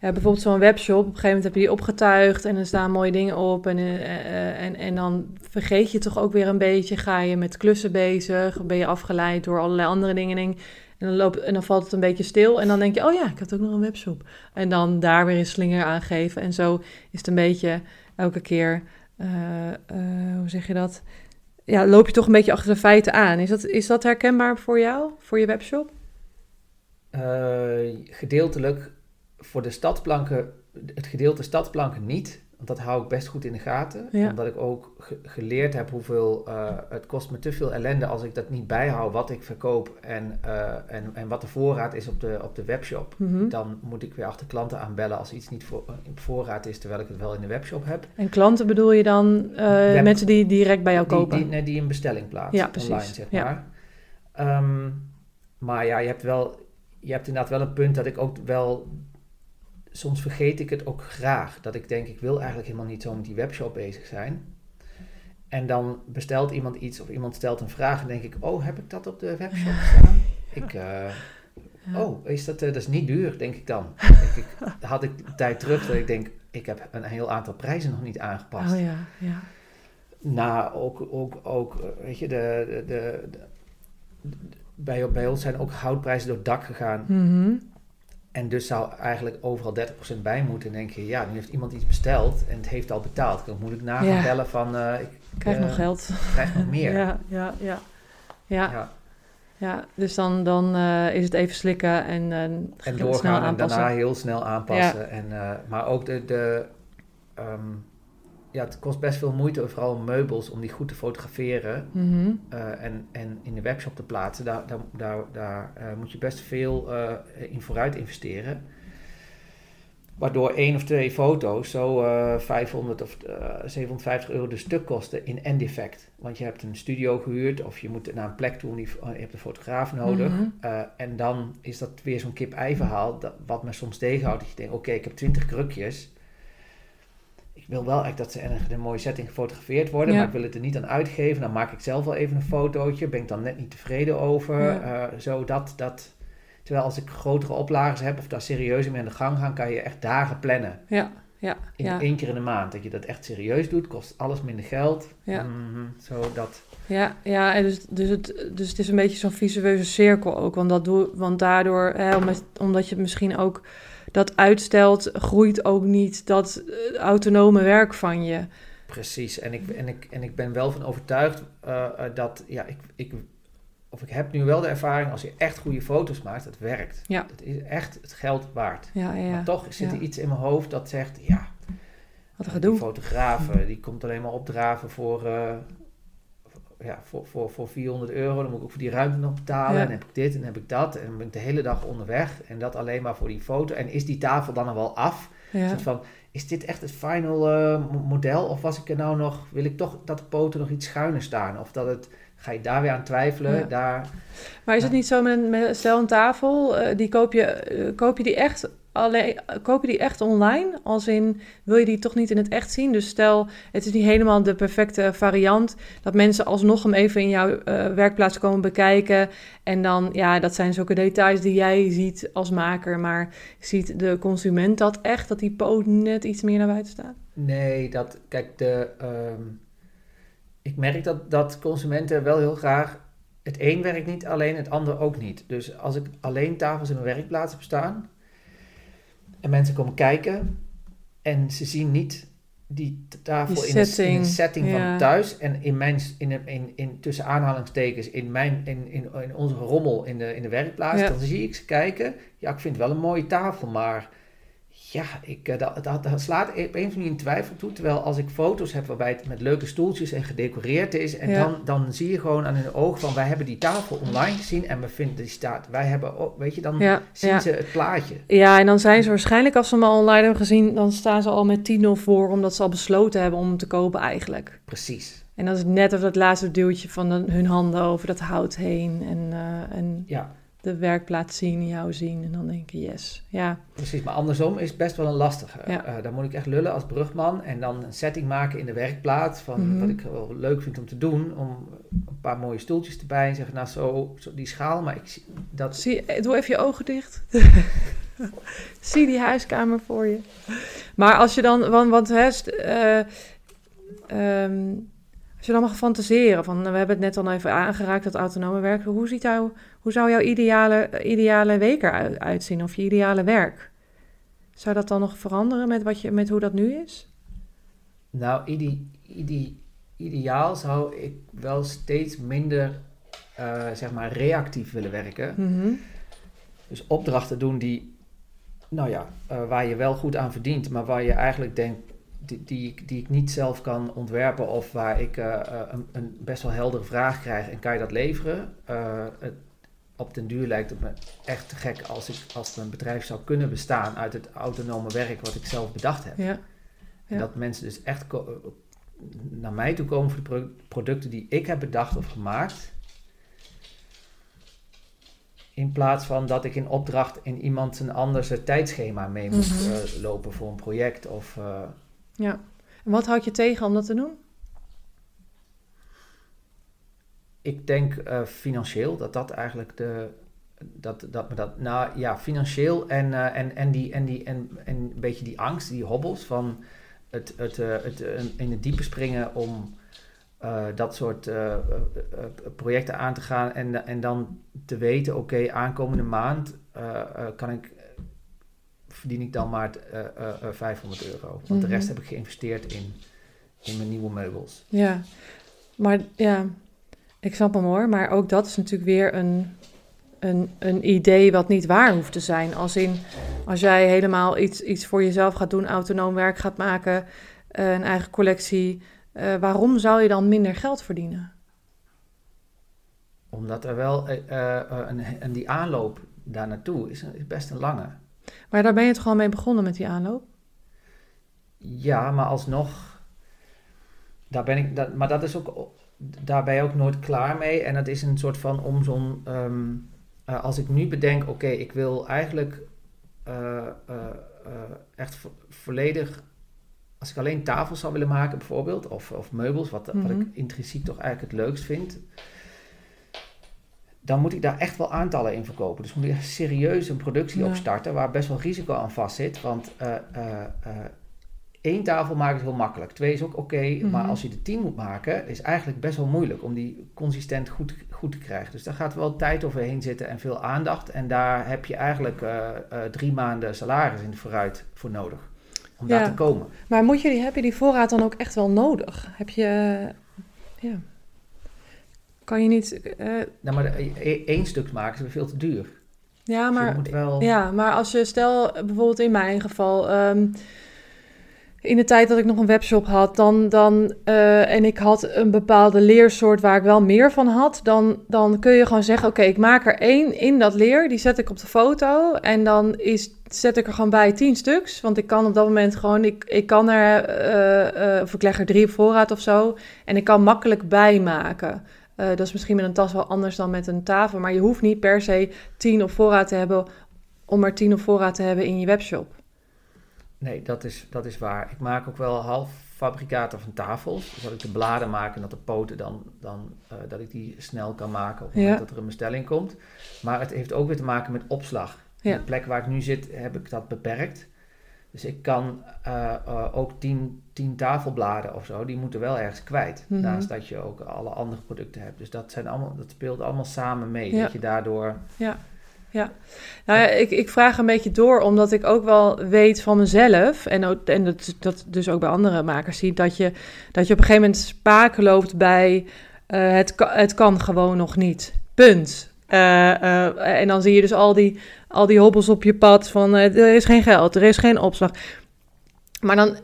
ja, bijvoorbeeld zo'n webshop, op een gegeven moment heb je die opgetuigd en er staan mooie dingen op en, eh, en, en dan vergeet je toch ook weer een beetje, ga je met klussen bezig, ben je afgeleid door allerlei andere dingen en, en, dan, loopt, en dan valt het een beetje stil en dan denk je, oh ja, ik had ook nog een webshop. En dan daar weer een slinger aan geven en zo is het een beetje elke keer, eh, eh, hoe zeg je dat? ja, loop je toch een beetje achter de feiten aan. Is dat, is dat herkenbaar voor jou, voor je webshop? Eh, gedeeltelijk voor de stadplanken, het gedeelte stadplanken niet. Want dat hou ik best goed in de gaten. Ja. Omdat ik ook ge- geleerd heb hoeveel... eh, het kost me te veel ellende als ik dat niet bijhoud wat ik verkoop en, eh, en, en wat de voorraad is op de, op de webshop. Mhm. Dan moet ik weer achter klanten aanbellen als iets niet voor, op voorraad is, terwijl ik het wel in de webshop heb. En klanten bedoel je dan eh, Web- mensen die direct bij jou Die, kopen? die, nee, die een bestelling plaatsen Ja, online, zeg Ja. maar. Ehm, maar ja, je hebt wel... Je hebt inderdaad wel een punt dat ik ook wel... Soms vergeet ik het ook graag. Dat ik denk, ik wil eigenlijk helemaal niet zo met die webshop bezig zijn. En dan bestelt iemand iets of iemand stelt een vraag en denk ik... Oh, heb ik dat op de webshop <laughs> staan? Ik... eh. Oh, is dat, eh, dat is niet duur, denk ik dan. <laughs> Denk ik, had ik tijd terug dat ik denk, ik heb een heel aantal prijzen nog niet aangepast. Oh ja, ja. Nou, ook, ook, ook eh, weet je, de, de, de, de- bij, bij ons zijn ook houtprijzen door het dak gegaan. Mhm. En dus zou eigenlijk overal 30% bij moeten. En denk je, ja, nu heeft iemand iets besteld en het heeft al betaald. Dan moet ik na gaan Ja. bellen van, eh, ik Krijg eh, nog geld. krijg nog meer. <laughs> Ja, ja, ja. Ja, Ja. ja. dus dan, dan eh, is het even slikken en, En snel doorgaan en daarna heel snel aanpassen. En, eh, maar ook de, de ehm, ja, het kost best veel moeite, vooral meubels, om die goed te fotograferen. Mhm. eh, en, en in de webshop te plaatsen, daar, daar, daar, daar eh, moet je best veel eh, in vooruit investeren. Waardoor één of twee foto's zo eh 500 of eh 750 euro de stuk kosten in end-effect. Want je hebt een studio gehuurd of je moet naar een plek toe, en je hebt een fotograaf nodig. Mhm. En dan is dat weer zo'n kip-ei verhaal, dat, wat me soms tegenhoudt. Dat je denkt, oké, ik heb 20 krukjes. Ik wil wel echt dat ze ergens in een mooie setting gefotografeerd worden, Ja. maar ik wil het er niet aan uitgeven. Dan maak ik zelf wel even een fotootje, ben ik dan net niet tevreden over. Ja. Eh, zo dat, dat. Terwijl als ik grotere oplagers heb of daar serieus mee aan de gang gaan, kan je echt dagen plannen. Ja, ja, In ja. één keer in de maand. Dat je dat echt serieus doet, kost alles minder geld. Ja. Mhm, zo dat. Ja, ja en dus, dus, het, dus het is een beetje zo'n visueuze cirkel ook. Want, dat doe, want daardoor, hè, omdat, omdat je het misschien ook dat uitstelt, groeit ook niet dat eh, autonome werk van je. Precies, en ik, en ik, en ik ben wel van overtuigd eh, eh, dat, ja, ik, ik, of ik heb nu wel de ervaring, als je echt goede foto's maakt, het werkt. Ja. Dat is echt het geld waard. Ja, ja. Maar toch zit er iets in mijn hoofd dat zegt, ja, Wat een die gedoe. fotograaf, eh, die komt alleen maar opdraven voor, ja, voor, voor, voor 400 euro. Dan moet ik ook voor die ruimte nog betalen. Ja. En heb ik dit en heb ik dat. En dan ben ik de hele dag onderweg. En dat alleen maar voor die foto. En is die tafel dan nog wel af? Ja. Soort van, is dit echt het final eh, mo- model? Of was ik er nou nog, wil ik toch dat de poten nog iets schuiner staan? Of dat het, ga je daar weer aan twijfelen? Ja. Daar, Maar is het niet zo met een, met, stel een tafel, eh, die koop je, eh, koop je die echt alleen, koop je die echt online? Als in, wil je die toch niet in het echt zien? Dus stel, het is niet helemaal de perfecte variant, dat mensen alsnog hem even in jouw eh, werkplaats komen bekijken. En dan, ja, dat zijn zulke details die jij ziet als maker, maar ziet de consument dat echt, dat die poot net iets meer naar buiten staat? nee, dat, kijk, de, ehm, ik merk dat, dat consumenten wel heel graag, het een werkt niet alleen, het ander ook niet. Dus als ik alleen tafels in mijn werkplaats heb staan, en mensen komen kijken, en ze zien niet die tafel Die in, in setting, een setting ja. van thuis, en in mijn, in, in, in, tussen aanhalingstekens, in, mijn, in, in, in onze rommel in de, in de werkplaats, Ja. dan zie ik ze kijken, ja, ik vind het wel een mooie tafel, maar ja, ik, eh, dat, dat, dat slaat op een of andere manier in twijfel toe. Terwijl als ik foto's heb waarbij het met leuke stoeltjes en gedecoreerd is. En Ja. dan, dan zie je gewoon aan hun ogen van wij hebben die tafel online gezien en we vinden die staat. Wij hebben ook, weet je, dan Ja, zien ja. ze het plaatje. Ja, en dan zijn ze waarschijnlijk, als ze hem al online hebben gezien, dan staan ze al met 10-0 voor, omdat ze al besloten hebben om hem te kopen eigenlijk. Precies. En dat is net of dat laatste duwtje van hun handen over dat hout heen. En, eh, en Ja, de werkplaats zien, jou zien en dan denken yes. Ja, Precies, maar andersom is best wel een lastige. Ja. Eh, dan moet ik echt lullen als brugman en dan een setting maken in de werkplaats van Mhm. wat ik wel leuk vind om te doen. Om een paar mooie stoeltjes erbij en zeggen, nou zo, zo die schaal, maar ik zie dat... zie, eh, doe even je ogen dicht. <laughs> zie die huiskamer voor je. Maar als je dan, want, want hè, eh, ehm, als je dan mag fantaseren, van, we hebben het net al even aangeraakt, dat autonome werken. Hoe, ziet jou, hoe zou jouw ideale, ideale week eruit uitzien of je ideale werk? Zou dat dan nog veranderen met, wat je, met hoe dat nu is? Nou, ide, ide- ideaal zou ik wel steeds minder, eh, zeg maar, reactief willen werken. Mhm. Dus opdrachten doen die, nou ja, eh, waar je wel goed aan verdient, maar waar je eigenlijk denkt, die, die, ik- die ik niet zelf kan ontwerpen of waar ik eh, een, een best wel heldere vraag krijg en kan je dat leveren. Het, op den duur lijkt het me echt te gek als, ik, als mijn bedrijf zou kunnen bestaan uit het autonome werk wat ik zelf bedacht heb. Ja. En dat mensen dus echt naar mij toe komen voor de pro- producten die ik heb bedacht of gemaakt. In plaats van dat ik in opdracht in iemand een anders tijdschema mee moet Mhm. eh, lopen voor een project. Of, eh, ja. En wat houdt je tegen om dat te doen? Ik denk eh, financieel dat dat eigenlijk de. Dat, dat me dat, nou ja, financieel en, eh, en, en, die, en, die, en, en een beetje die angst, die hobbels van het, het, eh, het in het diepe springen om dat soort projecten aan te gaan en, en dan te weten, oké, aankomende maand kan ik, verdien ik dan maar eh, eh, eh, 500 euro. Want de Mhm. rest heb ik geïnvesteerd in, in mijn nieuwe meubels. Ja, maar ja, ik snap hem hoor. Maar ook dat is natuurlijk weer een, een, een idee wat niet waar hoeft te zijn. Als in, als jij helemaal iets, iets voor jezelf gaat doen, autonoom werk gaat maken, eh, een eigen collectie, eh, waarom zou je dan minder geld verdienen? Omdat er wel eh, een, en die aanloop daar naartoe is, is best een lange. Maar daar ben je toch al mee begonnen met die aanloop? Ja, maar alsnog, daar ben ik, dat, maar dat is ook, daar ben je ook nooit klaar mee. En dat is een soort van om zo'n, ehm, eh, als ik nu bedenk, oké, ik wil eigenlijk eh, eh, echt vo- volledig, als ik alleen tafels zou willen maken bijvoorbeeld, of, of meubels, wat, wat Mhm. ik intrinsiek toch eigenlijk het leukst vind, dan moet ik daar echt wel aantallen in verkopen. Dus moet ik echt serieus een productie Ja. opstarten waar best wel risico aan vast zit. Want eh, eh, eh, één tafel maken is heel makkelijk. Twee is ook oké, Mhm. maar als je de tien moet maken, is eigenlijk best wel moeilijk om die consistent goed, goed te krijgen. Dus daar gaat wel tijd overheen zitten en veel aandacht. En daar heb je eigenlijk eh, eh, drie maanden salaris in de vooruit voor nodig. Om Ja. daar te komen. Maar moet je die, heb je die voorraad dan ook echt wel nodig? Heb je, ja, kan je niet, eh, Nou, maar de- e- één stuk maken is weer veel te duur. ja, Dus je maar moet wel... Ja, maar als je stel, bijvoorbeeld in mijn geval, ehm, in de tijd dat ik nog een webshop had, dan, dan, eh, en ik had een bepaalde leersoort waar ik wel meer van had, dan, dan kun je gewoon zeggen, oké, ik maak er één in dat leer, die zet ik op de foto en dan is, zet ik er gewoon bij tien stuks, want ik kan op dat moment gewoon, ik, ik kan er, eh, of ik leg er drie op voorraad of zo, en ik kan makkelijk bijmaken. Dat is misschien met een tas wel anders dan met een tafel, maar je hoeft niet per se tien op voorraad te hebben om er tien op voorraad te hebben in je webshop. Nee, dat is, dat is waar. Ik maak ook wel half fabrikaten van tafels. Dus dat ik de bladen maak en dat de poten dan, dan eh, dat ik die snel kan maken op het Ja. moment dat er een bestelling komt. Maar het heeft ook weer te maken met opslag. Ja. De plek waar ik nu zit heb ik dat beperkt. Dus ik kan eh, eh, ook tien, tien tafelbladen of zo, die moeten wel ergens kwijt. Mhm. Naast dat je ook alle andere producten hebt. Dus dat, zijn allemaal, dat speelt allemaal samen mee. Ja. Dat je daardoor... Nou ja, ik, ik vraag een beetje door, omdat ik ook wel weet van mezelf, en, en dat, dat dus ook bij andere makers zie, dat je, dat je op een gegeven moment spaken loopt bij eh, het, het kan gewoon nog niet. Punt. Eh, eh, en dan zie je dus al die, al die hobbels op je pad van er is geen geld, er is geen opslag. Maar dan,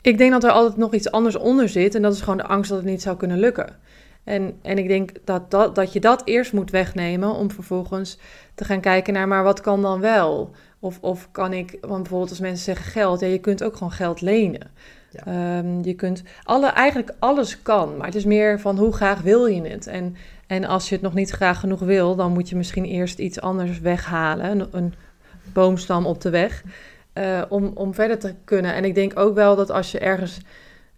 ik denk dat er altijd nog iets anders onder zit en dat is gewoon de angst dat het niet zou kunnen lukken. En, en ik denk dat, dat, dat je dat eerst moet wegnemen om vervolgens te gaan kijken naar, maar wat kan dan wel? Of, of kan ik, want bijvoorbeeld als mensen zeggen geld, ja, je kunt ook gewoon geld lenen. Ja. Ehm, je kunt, alle, eigenlijk alles kan, maar het is meer van hoe graag wil je het? En, En als je het nog niet graag genoeg wil, dan moet je misschien eerst iets anders weghalen. Een, een boomstam op de weg. eh, om, om verder te kunnen. En ik denk ook wel dat als je ergens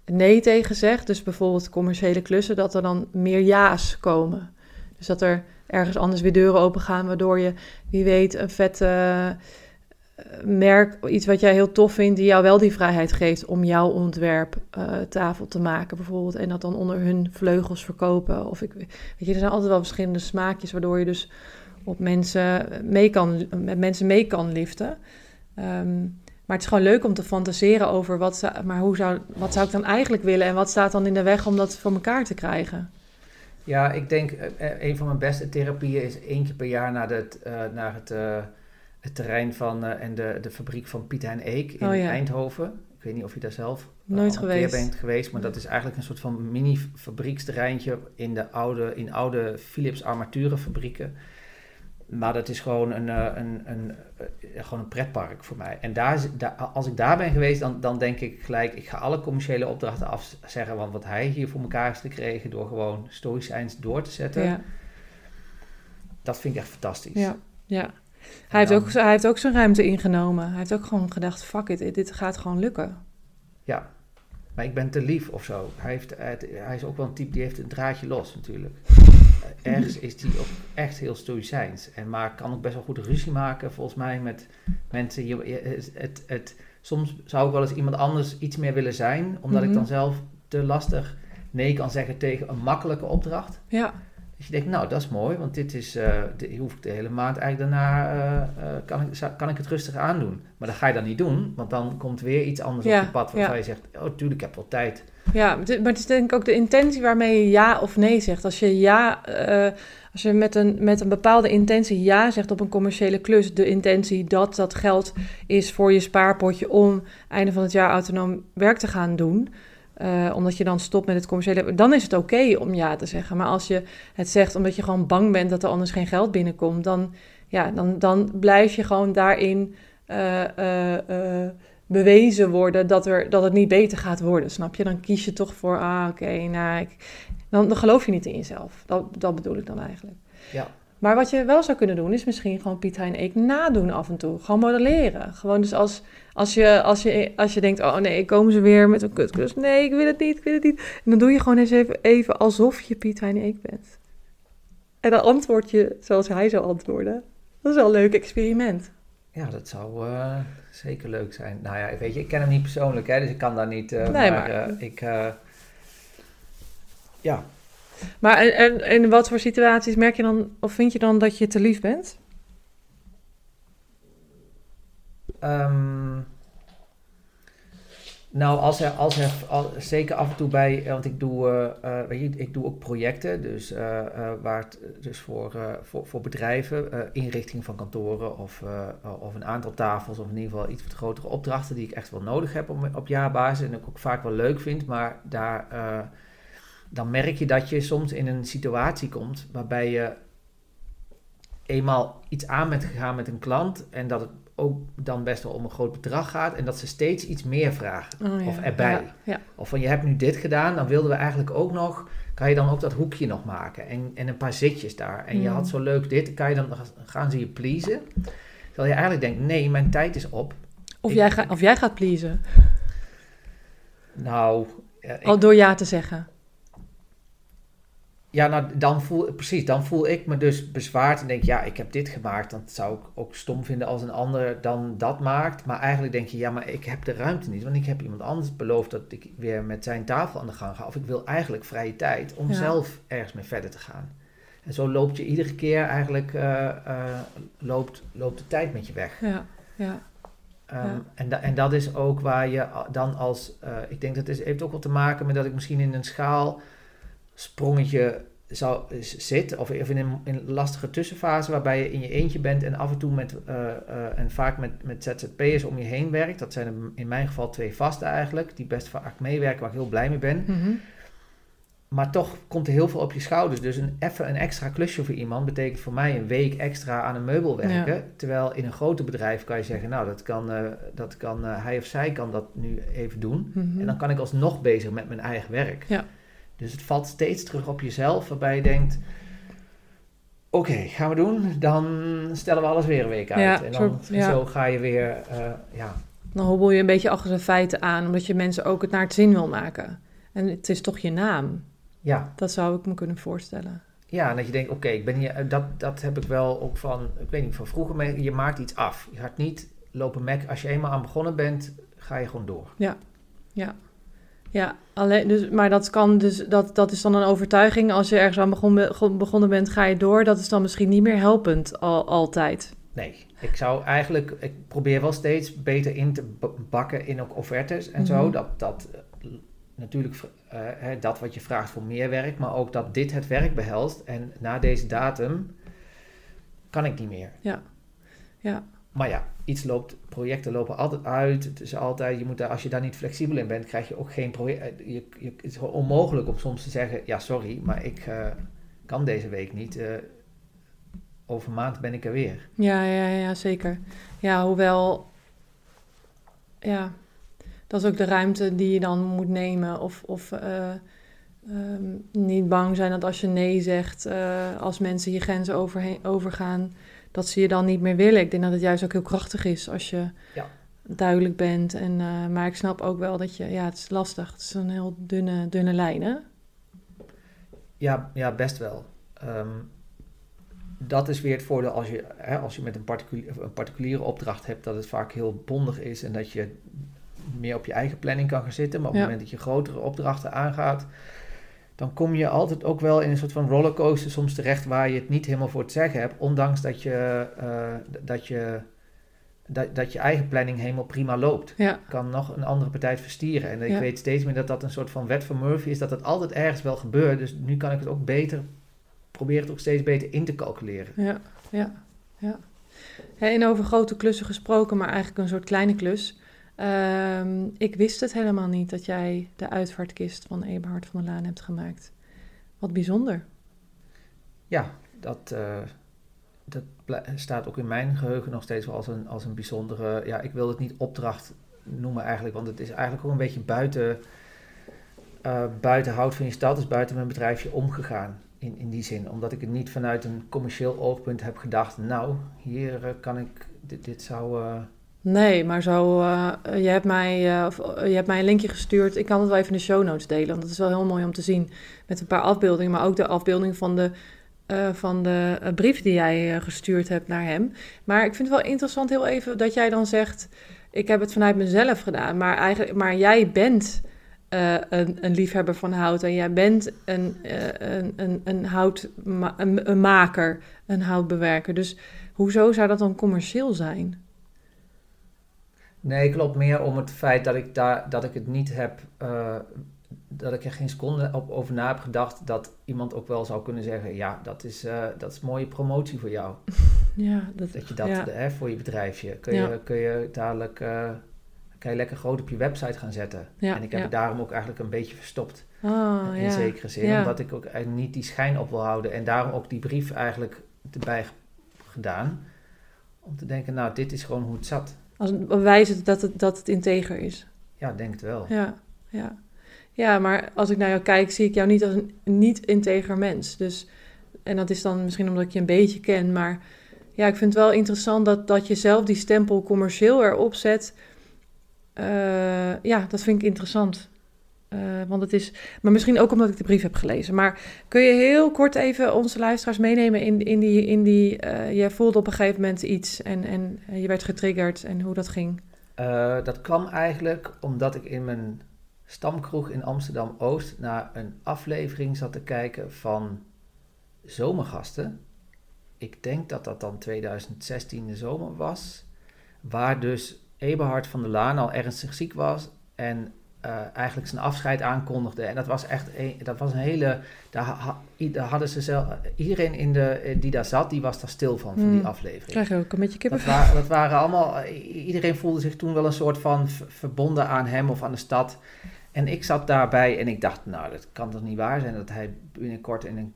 nee tegen zegt, dus bijvoorbeeld commerciële klussen, dat er dan meer ja's komen. Dus dat er ergens anders weer deuren open gaan, waardoor je, wie weet, een vet eh, merk, iets wat jij heel tof vindt, die jou wel die vrijheid geeft om jouw ontwerp eh, tafel te maken, bijvoorbeeld. En dat dan onder hun vleugels verkopen. Of ik, weet je, er zijn altijd wel verschillende smaakjes, waardoor je dus op mensen mee kan, met mensen mee kan liften. Ehm, maar het is gewoon leuk om te fantaseren over wat, zou- maar hoe zou, wat zou ik dan eigenlijk willen en wat staat dan in de weg om dat voor elkaar te krijgen. Ja, ik denk eh, eh, een van mijn beste therapieën is één keer per jaar naar, het, eh, naar het, het terrein van en de, de fabriek van Piet en Eek in Oh ja. Eindhoven. Ik weet niet of je daar zelf Nooit geweest. bent geweest, maar dat is eigenlijk een soort van mini fabrieksterreintje in de oude, in oude Philips armaturenfabrieken. Maar dat is gewoon een, eh, een, een, eh, gewoon een pretpark voor mij. En daar, daar, als ik daar ben geweest, dan, dan denk ik gelijk, ik ga alle commerciële opdrachten afzeggen. Want wat hij hier voor elkaar heeft gekregen door gewoon stoïcijns door te zetten, Ja, dat vind ik echt fantastisch. ja, ja. Hij heeft, ook, hij heeft ook zijn ruimte ingenomen. Hij heeft ook gewoon gedacht, fuck it, dit, gaat gewoon lukken. Ja, maar ik ben te lief of zo. Hij, heeft, hij is ook wel een type die heeft een draadje los natuurlijk. Ergens is hij ook echt heel stoïcijns. En maar kan ook best wel goed ruzie maken volgens mij met mensen. Je, je- het, het, het- soms zou ik wel eens iemand anders iets meer willen zijn. Omdat Mhm. ik dan zelf te lastig nee kan zeggen tegen een makkelijke opdracht. Ja, Dus je denkt, nou dat is mooi. Want dit is, dit hoef ik de hele maand eigenlijk daarna, eh, eh, kan, ik, kan ik het rustig aandoen. Maar dat ga je dan niet doen. Want dan komt weer iets anders Ja, op je pad. Waarvan ja. je zegt, oh tuurlijk, ik heb wel tijd. Ja, maar het is denk ik ook de intentie waarmee je ja of nee zegt. Als je ja, als je met een, met een bepaalde intentie ja zegt op een commerciële klus, de intentie dat dat geld is voor je spaarpotje om einde van het jaar autonoom werk te gaan doen, eh, omdat je dan stopt met het commerciële, dan is het oké om ja te zeggen. Maar als je het zegt omdat je gewoon bang bent dat er anders geen geld binnenkomt, dan, ja, dan, dan blijf je gewoon daarin. eh, eh, bewezen worden dat, er, dat het niet beter gaat worden, snap je? Dan kies je toch voor, ah, oké, nou, dan, dan geloof je niet in jezelf. Dat, dat bedoel ik dan eigenlijk. Ja. Maar wat je wel zou kunnen doen, is misschien gewoon Piet Hein Eek nadoen af en toe. Gewoon modelleren. Gewoon dus als, als, je, als, je, als je denkt, oh nee, komen ze weer met een kutklus. Nee, ik wil het niet, ik wil het niet. En dan doe je gewoon eens even, even alsof je Piet Hein Eek bent. En dan antwoord je zoals hij zou antwoorden. Dat is wel een leuk experiment. Ja, dat zou eh, zeker leuk zijn. Nou ja, weet je, ik ken hem niet persoonlijk, hè, dus ik kan daar niet. Nee, maar maar- eh, ik. ja, Maar en, en, in wat voor situaties merk je dan, of vind je dan dat je te lief bent? Ehm, nou, als er, als er zeker af en toe bij, eh, want ik doe, eh, eh, weet je, ik doe ook projecten, dus, waar het, dus voor, voor, voor bedrijven, inrichting van kantoren of, of een aantal tafels, of in ieder geval iets wat grotere opdrachten die ik echt wel nodig heb op, op jaarbasis en ik ook vaak wel leuk vind, maar daar, dan merk je dat je soms in een situatie komt waarbij je eenmaal iets aan bent gegaan met een klant en dat het ook dan best wel om een groot bedrag gaat en dat ze steeds iets meer vragen. Oh, ja. Of erbij. Ja, ja. Of van je hebt nu dit gedaan, dan wilden we eigenlijk ook nog, kan je dan ook dat hoekje nog maken en, en een paar zitjes daar. En je Mm. had zo leuk dit, kan je dan gaan ze je pleasen. Terwijl je eigenlijk denkt, nee, mijn tijd is op. Of, Ik- jij ga, of jij gaat pleasen. Nou, ik- Al door ja te zeggen. Ja, nou, dan voel, precies, dan voel ik me dus bezwaard en denk, ja, ik heb dit gemaakt. Dan zou ik ook stom vinden als een ander dan dat maakt. Maar eigenlijk denk je, ja, maar ik heb de ruimte niet. Want ik heb iemand anders beloofd dat ik weer met zijn tafel aan de gang ga. Of ik wil eigenlijk vrije tijd om Ja. zelf ergens mee verder te gaan. En zo loopt je iedere keer eigenlijk, eh, eh, loopt, loopt de tijd met je weg. Ja, ja. Ehm, Ja. en, da- en dat is ook waar je dan als, eh, ik denk dat het heeft ook wel te maken met dat ik misschien in een schaal sprongetje s- zit, of in een, in een lastige tussenfase waarbij je in je eentje bent en af en toe met, eh, eh, en vaak met, met ZZP'ers om je heen werkt. Dat zijn er in mijn geval twee vaste eigenlijk, die best vaak meewerken, waar ik heel blij mee ben. Mhm. Maar toch komt er heel veel op je schouders. Dus een, even een extra klusje voor iemand betekent voor mij een week extra aan een meubel werken. Terwijl in een groter bedrijf kan je zeggen, nou, dat kan, eh, dat kan hij of zij kan dat nu even doen. Mhm. En dan kan ik alsnog bezig met mijn eigen werk. Ja. Dus het valt steeds terug op jezelf, waarbij je denkt, oké, gaan we doen. Dan stellen we alles weer een week uit. Ja, en dan soort- ja. zo ga je weer, eh, ja, Dan hobbel je een beetje achter de feiten aan, omdat je mensen ook het naar het zin wil maken. En het is toch je naam. ja, Dat zou ik me kunnen voorstellen. ja, en dat je denkt, oké, ik ben hier, eh, dat, dat heb ik wel ook van, ik weet niet, van vroeger, maar je maakt iets af. Je gaat niet lopen mek, als je eenmaal aan begonnen bent, ga je gewoon door. Ja, alleen, dus, maar dat, kan dus, dat, dat is dan een overtuiging. Als je ergens aan begon, begonnen bent, ga je door. Dat is dan misschien niet meer helpend al, altijd. Nee, ik zou eigenlijk, ik probeer wel steeds beter in te bakken in ook offertes en zo. Mhm. Dat, dat natuurlijk eh, hè, dat wat je vraagt voor meer werk, maar ook dat dit het werk behelst. En na deze datum kan ik niet meer. Ja. Ja. Maar ja, iets loopt, projecten lopen altijd uit. Het is altijd, je moet daar, als je daar niet flexibel in bent, krijg je ook geen project. Je, je, het is onmogelijk om soms te zeggen, ja sorry, maar ik eh, kan deze week niet. eh, over maand ben ik er weer. Ja, ja, ja, zeker. Ja, hoewel, ja, dat is ook de ruimte die je dan moet nemen. Of, of eh, ehm, niet bang zijn dat als je nee zegt, eh, als mensen je grenzen overheen, overgaan, dat ze je dan niet meer willen. Ik denk dat het juist ook heel krachtig is als je Ja. duidelijk bent. En, eh, maar ik snap ook wel dat je, ja, het is lastig. Het is een heel dunne, dunne lijn, hè? Ja, ja best wel. Ehm, dat is weer het voordeel als je, hè, als je met een, particulier, een particuliere opdracht hebt, dat het vaak heel bondig is en dat je meer op je eigen planning kan gaan zitten. Maar op Ja. het moment dat je grotere opdrachten aangaat, dan kom je altijd ook wel in een soort van rollercoaster soms terecht waar je het niet helemaal voor te zeggen hebt, ondanks dat je, eh, dat je, dat, dat je eigen planning helemaal prima loopt Ja, kan nog een andere partij het verstieren. En ik Ja. weet steeds meer dat dat een soort van wet van Murphy is, dat het altijd ergens wel gebeurt. Dus nu kan ik het ook beter, probeer het ook steeds beter in te calculeren. Ja, ja, ja. Ja, En over grote klussen gesproken, maar eigenlijk een soort kleine klus. Ehm, ik wist het helemaal niet dat jij de uitvaartkist van Eberhard van der Laan hebt gemaakt. Wat bijzonder. Ja, dat, eh, dat staat ook in mijn geheugen nog steeds wel als een, als een bijzondere... Ja, ik wil het niet opdracht noemen eigenlijk, want het is eigenlijk ook een beetje buiten, eh, buiten hout van je stad, dus buiten mijn bedrijfje omgegaan. In, in die zin, omdat ik het niet vanuit een commercieel oogpunt heb gedacht, nou, hier eh, kan ik, dit, dit zou... Nee, maar zo, eh, je, hebt mij, eh, je hebt mij een linkje gestuurd. Ik kan het wel even in de show notes delen, want dat is wel heel mooi om te zien. Met een paar afbeeldingen, maar ook de afbeelding van de, van de brief die jij gestuurd hebt naar hem. Maar ik vind het wel interessant heel even dat jij dan zegt... ik heb het vanuit mezelf gedaan, maar, eigenlijk, maar jij bent een, een liefhebber van hout... en jij bent een, een, een, een, hout, een, een maker, een houtbewerker. Dus hoezo zou dat dan commercieel zijn? Nee, klopt meer om het feit dat ik, daar, dat ik het niet heb, eh, dat ik er geen seconde op, over na heb gedacht dat iemand ook wel zou kunnen zeggen, ja, dat is, eh, dat is mooie promotie voor jou. <laughs> Ja, dat, Dat je dat ja. hè, voor je bedrijfje, kun je, kun je dadelijk, kan je lekker groot op je website gaan zetten. Ja, en ik heb het daarom ook eigenlijk een beetje verstopt, Ah, in ja. zekere zin, omdat ik ook eigenlijk niet die schijn op wil houden. En daarom ook die brief eigenlijk erbij gedaan, om te denken, nou, dit is gewoon hoe het zat. Als een bewijs dat het, dat het integer is. Ja, ik denk het wel. Ja, ja. Ja, maar als ik naar jou kijk, zie ik jou niet als een niet-integer mens. Dus, en dat is dan misschien omdat ik je een beetje ken, maar ja, ik vind het wel interessant dat, dat je zelf die stempel commercieel erop zet. Eh, ja, dat vind ik interessant. Eh, want het is, maar misschien ook omdat ik de brief heb gelezen. Maar kun je heel kort even onze luisteraars meenemen in, in die, in die eh, je voelde op een gegeven moment iets en, en je werd getriggerd en hoe dat ging? Eh, dat kwam eigenlijk omdat ik in mijn stamkroeg in Amsterdam-Oost naar een aflevering zat te kijken van Zomergasten. Ik denk dat dat dan 2016 de zomer was. Waar dus Eberhard van der Laan al ernstig ziek was en eh, eigenlijk zijn afscheid aankondigde. En dat was echt een, dat was een hele. Daar, ha- i- daar hadden ze zelf. Iedereen in de, eh, die daar zat, die was daar stil van, van die Hmm. aflevering. Krijg je ook een beetje Dat, kippenvel? wa- dat waren allemaal, i- iedereen voelde zich toen wel een soort van verbonden aan hem of aan de stad. En ik zat daarbij en ik dacht, nou, dat kan toch niet waar zijn dat hij binnenkort in een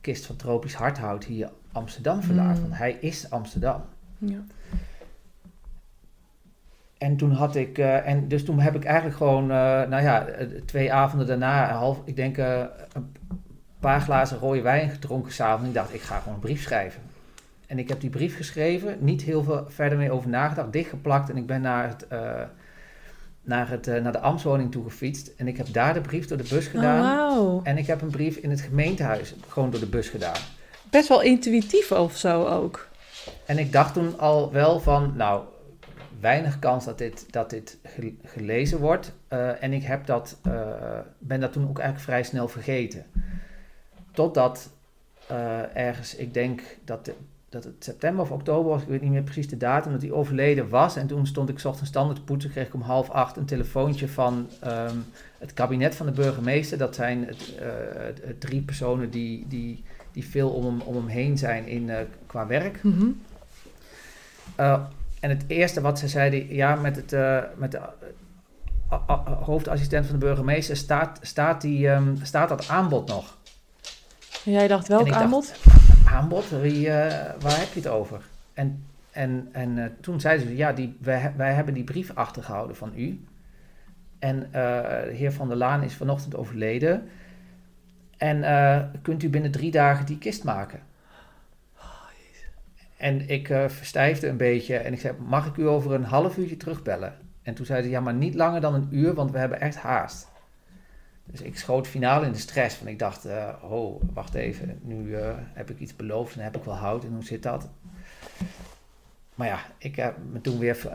kist van tropisch hardhout hier Amsterdam verlaat. Hmm. Want hij is Amsterdam. Ja. En toen had ik, eh, en dus toen heb ik eigenlijk gewoon, eh, nou ja, eh, twee avonden daarna, een half, ik denk een, paar glazen rode wijn gedronken s'avonds. Ik dacht, ik ga gewoon een brief schrijven. En ik heb die brief geschreven, niet heel veel verder mee over nagedacht, dichtgeplakt. En ik ben naar, het, naar, het, naar de ambtswoning toe gefietst. En ik heb daar de brief door de bus gedaan. Oh, wow. En ik heb een brief in het gemeentehuis gewoon door de bus gedaan. Best wel intuïtief of zo ook. En ik dacht toen al wel van, nou, weinig kans dat dit, dat dit gelezen wordt. Uh, en ik heb dat, ben dat toen ook eigenlijk vrij snel vergeten. Totdat ergens, ik denk dat de, dat het september of oktober was, ik weet niet meer precies de datum, dat hij overleden was. En toen stond ik ochtends standaard te poetsen, kreeg ik om half acht een telefoontje van um, het kabinet van de burgemeester. Dat zijn het, uh, het drie personen die, die, die veel om hem, om hem heen zijn in, uh, qua werk. Mm -hmm. uh, en het eerste wat ze zeiden, ja, met, het, met de hoofdassistent van de burgemeester staat, staat, die, um, staat dat aanbod nog. En jij dacht welk aanbod? Dacht, aanbod, wie, uh, waar heb je het over? En, en, en uh, toen zeiden ze, ja, die, wij, wij hebben die brief achtergehouden van u. En uh, de heer Van der Laan is vanochtend overleden. En kunt u binnen drie dagen die kist maken? En ik verstijfde een beetje en ik zei, mag ik u over een half uurtje terugbellen? En toen zei ze, ja, maar niet langer dan een uur, want we hebben echt haast. Dus ik schoot finaal in de stress. Van ik dacht, uh, oh, wacht even. Nu uh, heb ik iets beloofd en heb ik wel hout. En hoe zit dat? Maar ja, ik heb me toen weer...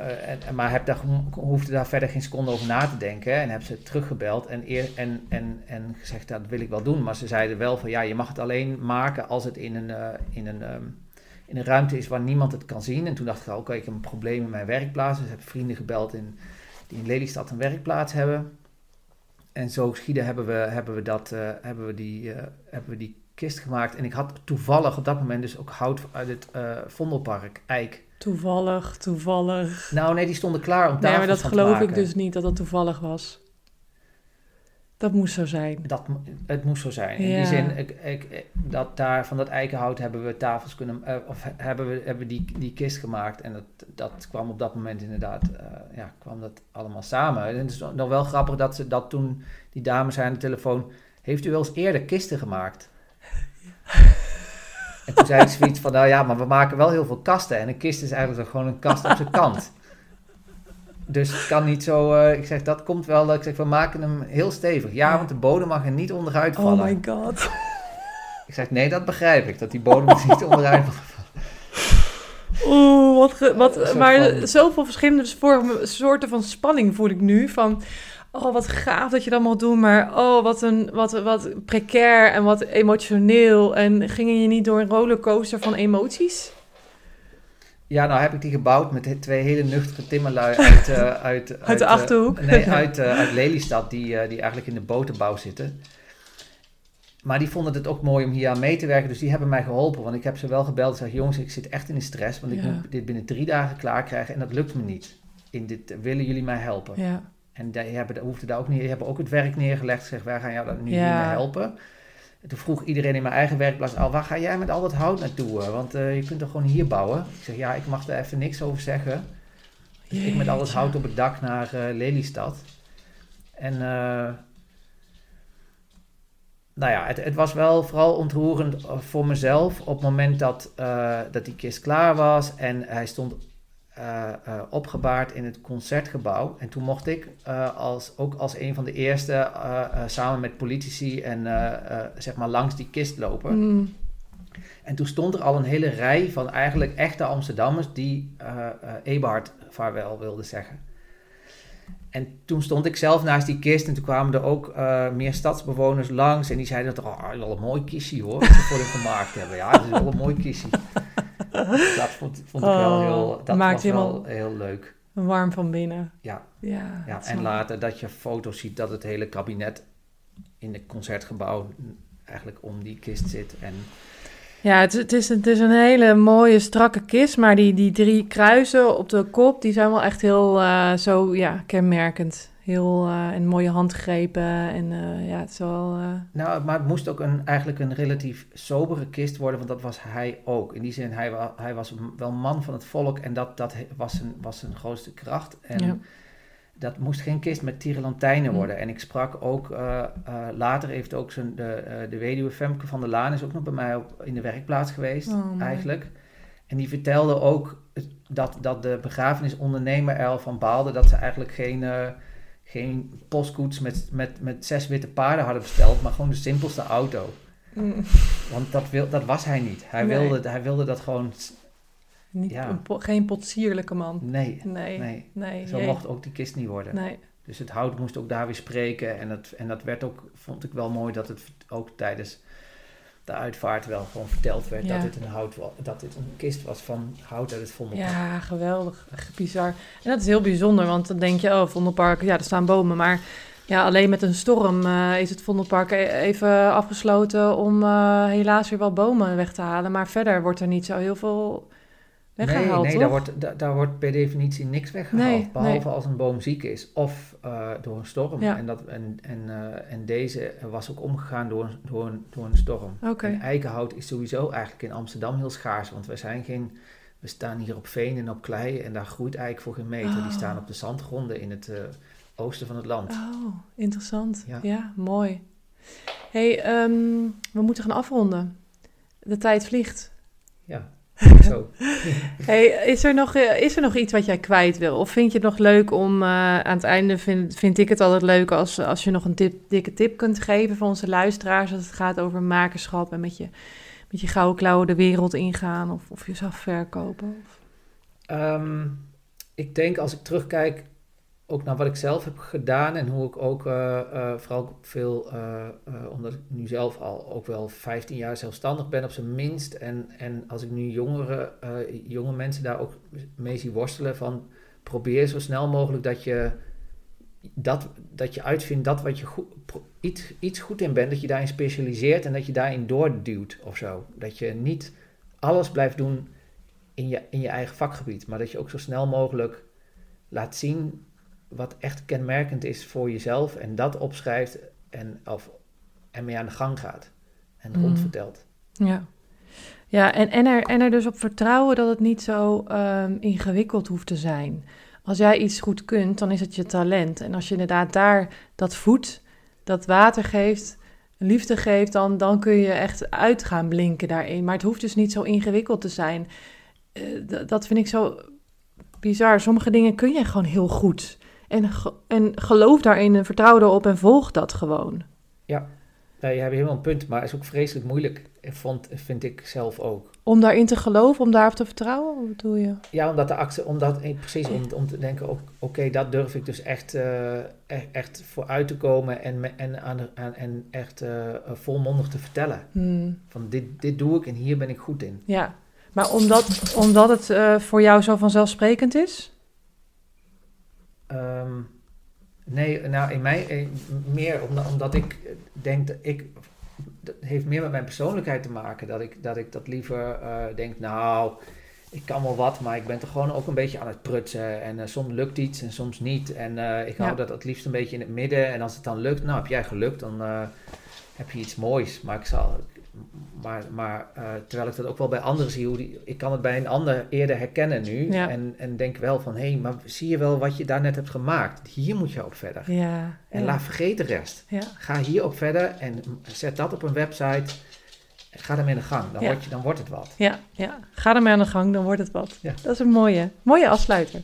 Maar heb daar, hoefde daar verder geen seconde over na te denken. En heb ze teruggebeld en, en, en, en gezegd, dat wil ik wel doen. Maar ze zeiden wel van, ja, je mag het alleen maken als het in een, in een, um, in een ruimte is waar niemand het kan zien. En toen dacht ik, oké, okay, ik heb een probleem in mijn werkplaats. Dus heb vrienden gebeld in, die in Lelystad een werkplaats hebben en zo geschieden hebben we, hebben we, dat, uh, hebben, we die, uh, hebben we die kist gemaakt. En ik had toevallig op dat moment dus ook hout uit het uh, Vondelpark, eik. Toevallig, toevallig. Nou nee, die stonden klaar om tafel Nee, maar dat geloof ik dus niet, dat dat toevallig was. Dat moest zo zijn. Dat, het moest zo zijn. In Ja. die zin, ik, ik, dat daar, van dat eikenhout hebben we tafels kunnen, uh, of hebben we, hebben die, die kist gemaakt. En dat, dat kwam op dat moment inderdaad, uh, ja, kwam dat allemaal samen. En het is nog wel grappig dat ze dat toen, die dame zei aan de telefoon, heeft u wel eens eerder kisten gemaakt? En toen zei ik zoiets van, nou ja, maar we maken wel heel veel kasten. En een kist is eigenlijk gewoon een kast op zijn kant. Dus het kan niet zo, uh, ik zeg, dat komt wel, ik zeg, we maken hem heel stevig. Ja, want de bodem mag er niet onderuit vallen. Oh my god. <laughs> Ik zeg, nee, dat begrijp ik, dat die bodem er niet onderuit mag vallen. Oeh, wat, ge, wat maar zoveel verschillende soorten van spanning voel ik nu. Van, oh wat gaaf dat je dat mag doen, maar oh wat, een, wat, wat precair en wat emotioneel. En ging je niet door een rollercoaster van emoties? Ja, nou heb ik die gebouwd met twee hele nuchtere timmerlui uit... eh, <laughs> uit, Uit de eh, Achterhoek? nee, <laughs> uit, eh, uit Lelystad, die, die eigenlijk in de boterbouw zitten. Maar die vonden het ook mooi om hier aan mee te werken, dus die hebben mij geholpen. Want ik heb ze wel gebeld en zeg, jongens, ik zit echt in de stress, want ik moet dit binnen drie dagen klaar krijgen en dat lukt me niet. In dit, willen jullie mij helpen? Ja. En die hebben, hoefden daar ook niet, die hebben ook het werk neergelegd. Zeg, wij gaan jou daar nu Ja. niet mee helpen. En toen vroeg iedereen in mijn eigen werkplaats al, waar ga jij met al dat hout naartoe? eh? Want eh, je kunt toch gewoon hier bouwen? Ik zeg, ja, ik mag er even niks over zeggen. Dus ik met al Jeetje. hout op het dak naar eh, Lelystad. En nou ja, het, het was wel vooral ontroerend voor mezelf op het moment dat, dat die kist klaar was en hij stond opgebaard in het concertgebouw. En toen mocht ik eh, als, ook als een van de eerste eh, eh, samen met politici en eh, eh, zeg maar langs die kist lopen. Mm. En toen stond er al een hele rij van eigenlijk echte Amsterdammers die eh eh, Eberhard vaarwel wilden zeggen. En toen stond ik zelf naast die kist en toen kwamen er ook eh, meer stadsbewoners langs. En die zeiden dat, oh, wel een mooi kistje hoor, ze voor hem gemaakt hebben. Ja, het is wel een mooi kistje. <laughs> <laughs> dat vond, vond ik wel Oh, heel, dat maakt was wel heel leuk. Warm van binnen. Ja, Ja, en later dat je foto's ziet dat het hele kabinet in het concertgebouw eigenlijk om die kist zit. En Ja, het, het, is, het is een hele mooie, strakke kist. Maar die, die drie kruisen op de kop, die zijn wel echt heel eh, zo, ja, kenmerkend. Heel, eh, en mooie handgrepen. En eh, ja, het is wel... eh, Nou, maar het moest ook een, eigenlijk een relatief sobere kist worden, want dat was hij ook. In die zin, hij, wa- hij was een- wel man van het volk en dat, dat was, zijn, was zijn grootste kracht. En Ja. dat moest geen kist met tierenlantijnen Hm. worden. En ik sprak ook, eh, eh, later heeft ook zijn, de, eh, de weduwe Femke van der Laan is ook nog bij mij op, in de werkplaats geweest, Oh, eigenlijk. En die vertelde ook dat, dat de begrafenisondernemer er al van baalde dat ze eigenlijk geen, eh, geen postkoets met, met, met zes witte paarden hadden besteld, maar gewoon de simpelste auto. Mm. Want dat, wil, dat was hij niet. Hij, Nee. wilde, hij wilde dat gewoon... Niet Ja. een po- geen potsierlijke man. Nee, Nee, nee. nee. Zo jee. mocht ook die kist niet worden. Nee. Dus het hout moest ook daar weer spreken. En dat, en dat werd ook, vond ik wel mooi, dat het ook tijdens de uitvaart wel gewoon verteld werd Ja. dat, dit een hout, dat dit een kist was van hout uit het Vondelpark. Ja, geweldig. Echt bizar. En dat is heel bijzonder, want dan denk je, oh, Vondelpark, ja, er staan bomen. Maar ja, alleen met een storm eh, is het Vondelpark e- even afgesloten om eh, helaas weer wat bomen weg te halen. Maar verder wordt er niet zo heel veel weggehaald, nee, nee daar, wordt, daar, daar wordt per definitie niks weggehaald. Nee, behalve nee. als een boom ziek is of eh, door een storm. Ja. En, dat, en, en, eh, en deze was ook omgegaan door, een- door, een, door een storm. En eikenhout is sowieso eigenlijk in Amsterdam heel schaars. Want we zijn geen... We staan hier op veen en op klei en daar groeit eigenlijk voor geen meter. Oh. Die staan op de zandgronden in het eh, oosten van het land. Oh, interessant. Ja. Ja, mooi. hey, ehm, we moeten gaan afronden. De tijd vliegt. Ja, <laughs> zo. Hey, is, er nog, eh, is er nog iets wat jij kwijt wil? Of vind je het nog leuk om eh, aan het einde, vind, vind ik het altijd leuk als, als je nog een tip, dikke tip kunt geven voor onze luisteraars als het gaat over makerschap en met je, met je gouden klauwen de wereld ingaan of, of jezelf verkopen? Of- Ehm, ik denk als ik terugkijk ook naar wat ik zelf heb gedaan en hoe ik ook eh, eh, vooral veel, eh, omdat ik nu zelf al ook wel 15 jaar zelfstandig ben op zijn minst. En, en als ik nu jongere, jonge mensen daar ook mee zie worstelen van probeer zo snel mogelijk dat je, dat, dat je uitvindt dat wat je goed, iets, iets goed in bent, dat je daarin specialiseert en dat je daarin doorduwt of zo. Dat je niet alles blijft doen in je, in je eigen vakgebied, maar dat je ook zo snel mogelijk laat zien wat echt kenmerkend is voor jezelf en dat opschrijft en, of, en mee aan de gang gaat en Mm. rondvertelt. Ja, ja en, en, er, en er dus op vertrouwen dat het niet zo ehm, ingewikkeld hoeft te zijn. Als jij iets goed kunt, dan is het je talent. En als je inderdaad daar dat voedt, dat water geeft, liefde geeft, dan, dan kun je echt uit gaan blinken daarin. Maar het hoeft dus niet zo ingewikkeld te zijn. Eh, dat vind ik zo bizar. Sommige dingen kun je gewoon heel goed. En, ge- en geloof daarin en vertrouw erop en volg dat gewoon. Ja, je hebt helemaal een punt, maar het is ook vreselijk moeilijk, vond, vind ik zelf ook. Om daarin te geloven, om daarop te vertrouwen, wat bedoel je? Ja, omdat de actie, omdat, eh, precies, om, om te denken, oké, dat durf ik dus echt, eh, echt, te komen en, en, aan, en echt eh, volmondig te vertellen. Hmm. Van dit, dit doe ik en hier ben ik goed in. Ja, maar omdat, omdat het voor jou zo vanzelfsprekend is? Ehm, nee, nou in mij meer omdat, omdat ik denk dat ik. Dat heeft meer met mijn persoonlijkheid te maken. Dat ik dat, ik dat liever eh, denk, nou, ik kan wel wat, maar ik ben toch gewoon ook een beetje aan het prutsen. En eh, soms lukt iets en soms niet. En eh, ik hou Ja. dat het liefst een beetje in het midden. En als het dan lukt, nou heb jij gelukt, dan heb je iets moois. Maar ik zal. Maar, maar eh, terwijl ik dat ook wel bij anderen zie, hoe die, ik kan het bij een ander eerder herkennen nu. Ja. En, en denk wel van, hé, hey, maar zie je wel wat je daar net hebt gemaakt? Hier moet je op verder. Ja. En ja. laat vergeet de rest. Ja. Ga hierop verder en zet dat op een website. Ga ermee aan de gang. Dan, word je, dan wordt het wat. Ja, ja, ga ermee aan de gang, dan wordt het wat. Ja. Dat is een mooie, mooie afsluiter.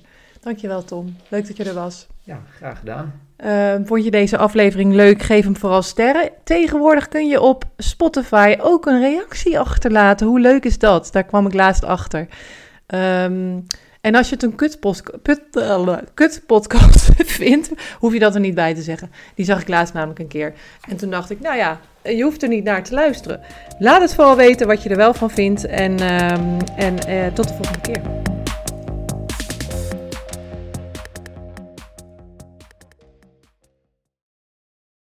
Dankjewel Tom, leuk dat je er was. Ja, graag gedaan. Ehm, vond je deze aflevering leuk? Geef hem vooral sterren. Tegenwoordig kun je op Spotify ook een reactie achterlaten. Hoe leuk is dat? Daar kwam ik laatst achter. Ehm, en als je het een put- <laughs> kutpodcast <laughs> vindt, hoef je dat er niet bij te zeggen. Die zag ik laatst namelijk een keer. En toen dacht ik, nou ja, je hoeft er niet naar te luisteren. Laat het vooral weten wat je er wel van vindt. En, ehm, en eh, tot de volgende keer.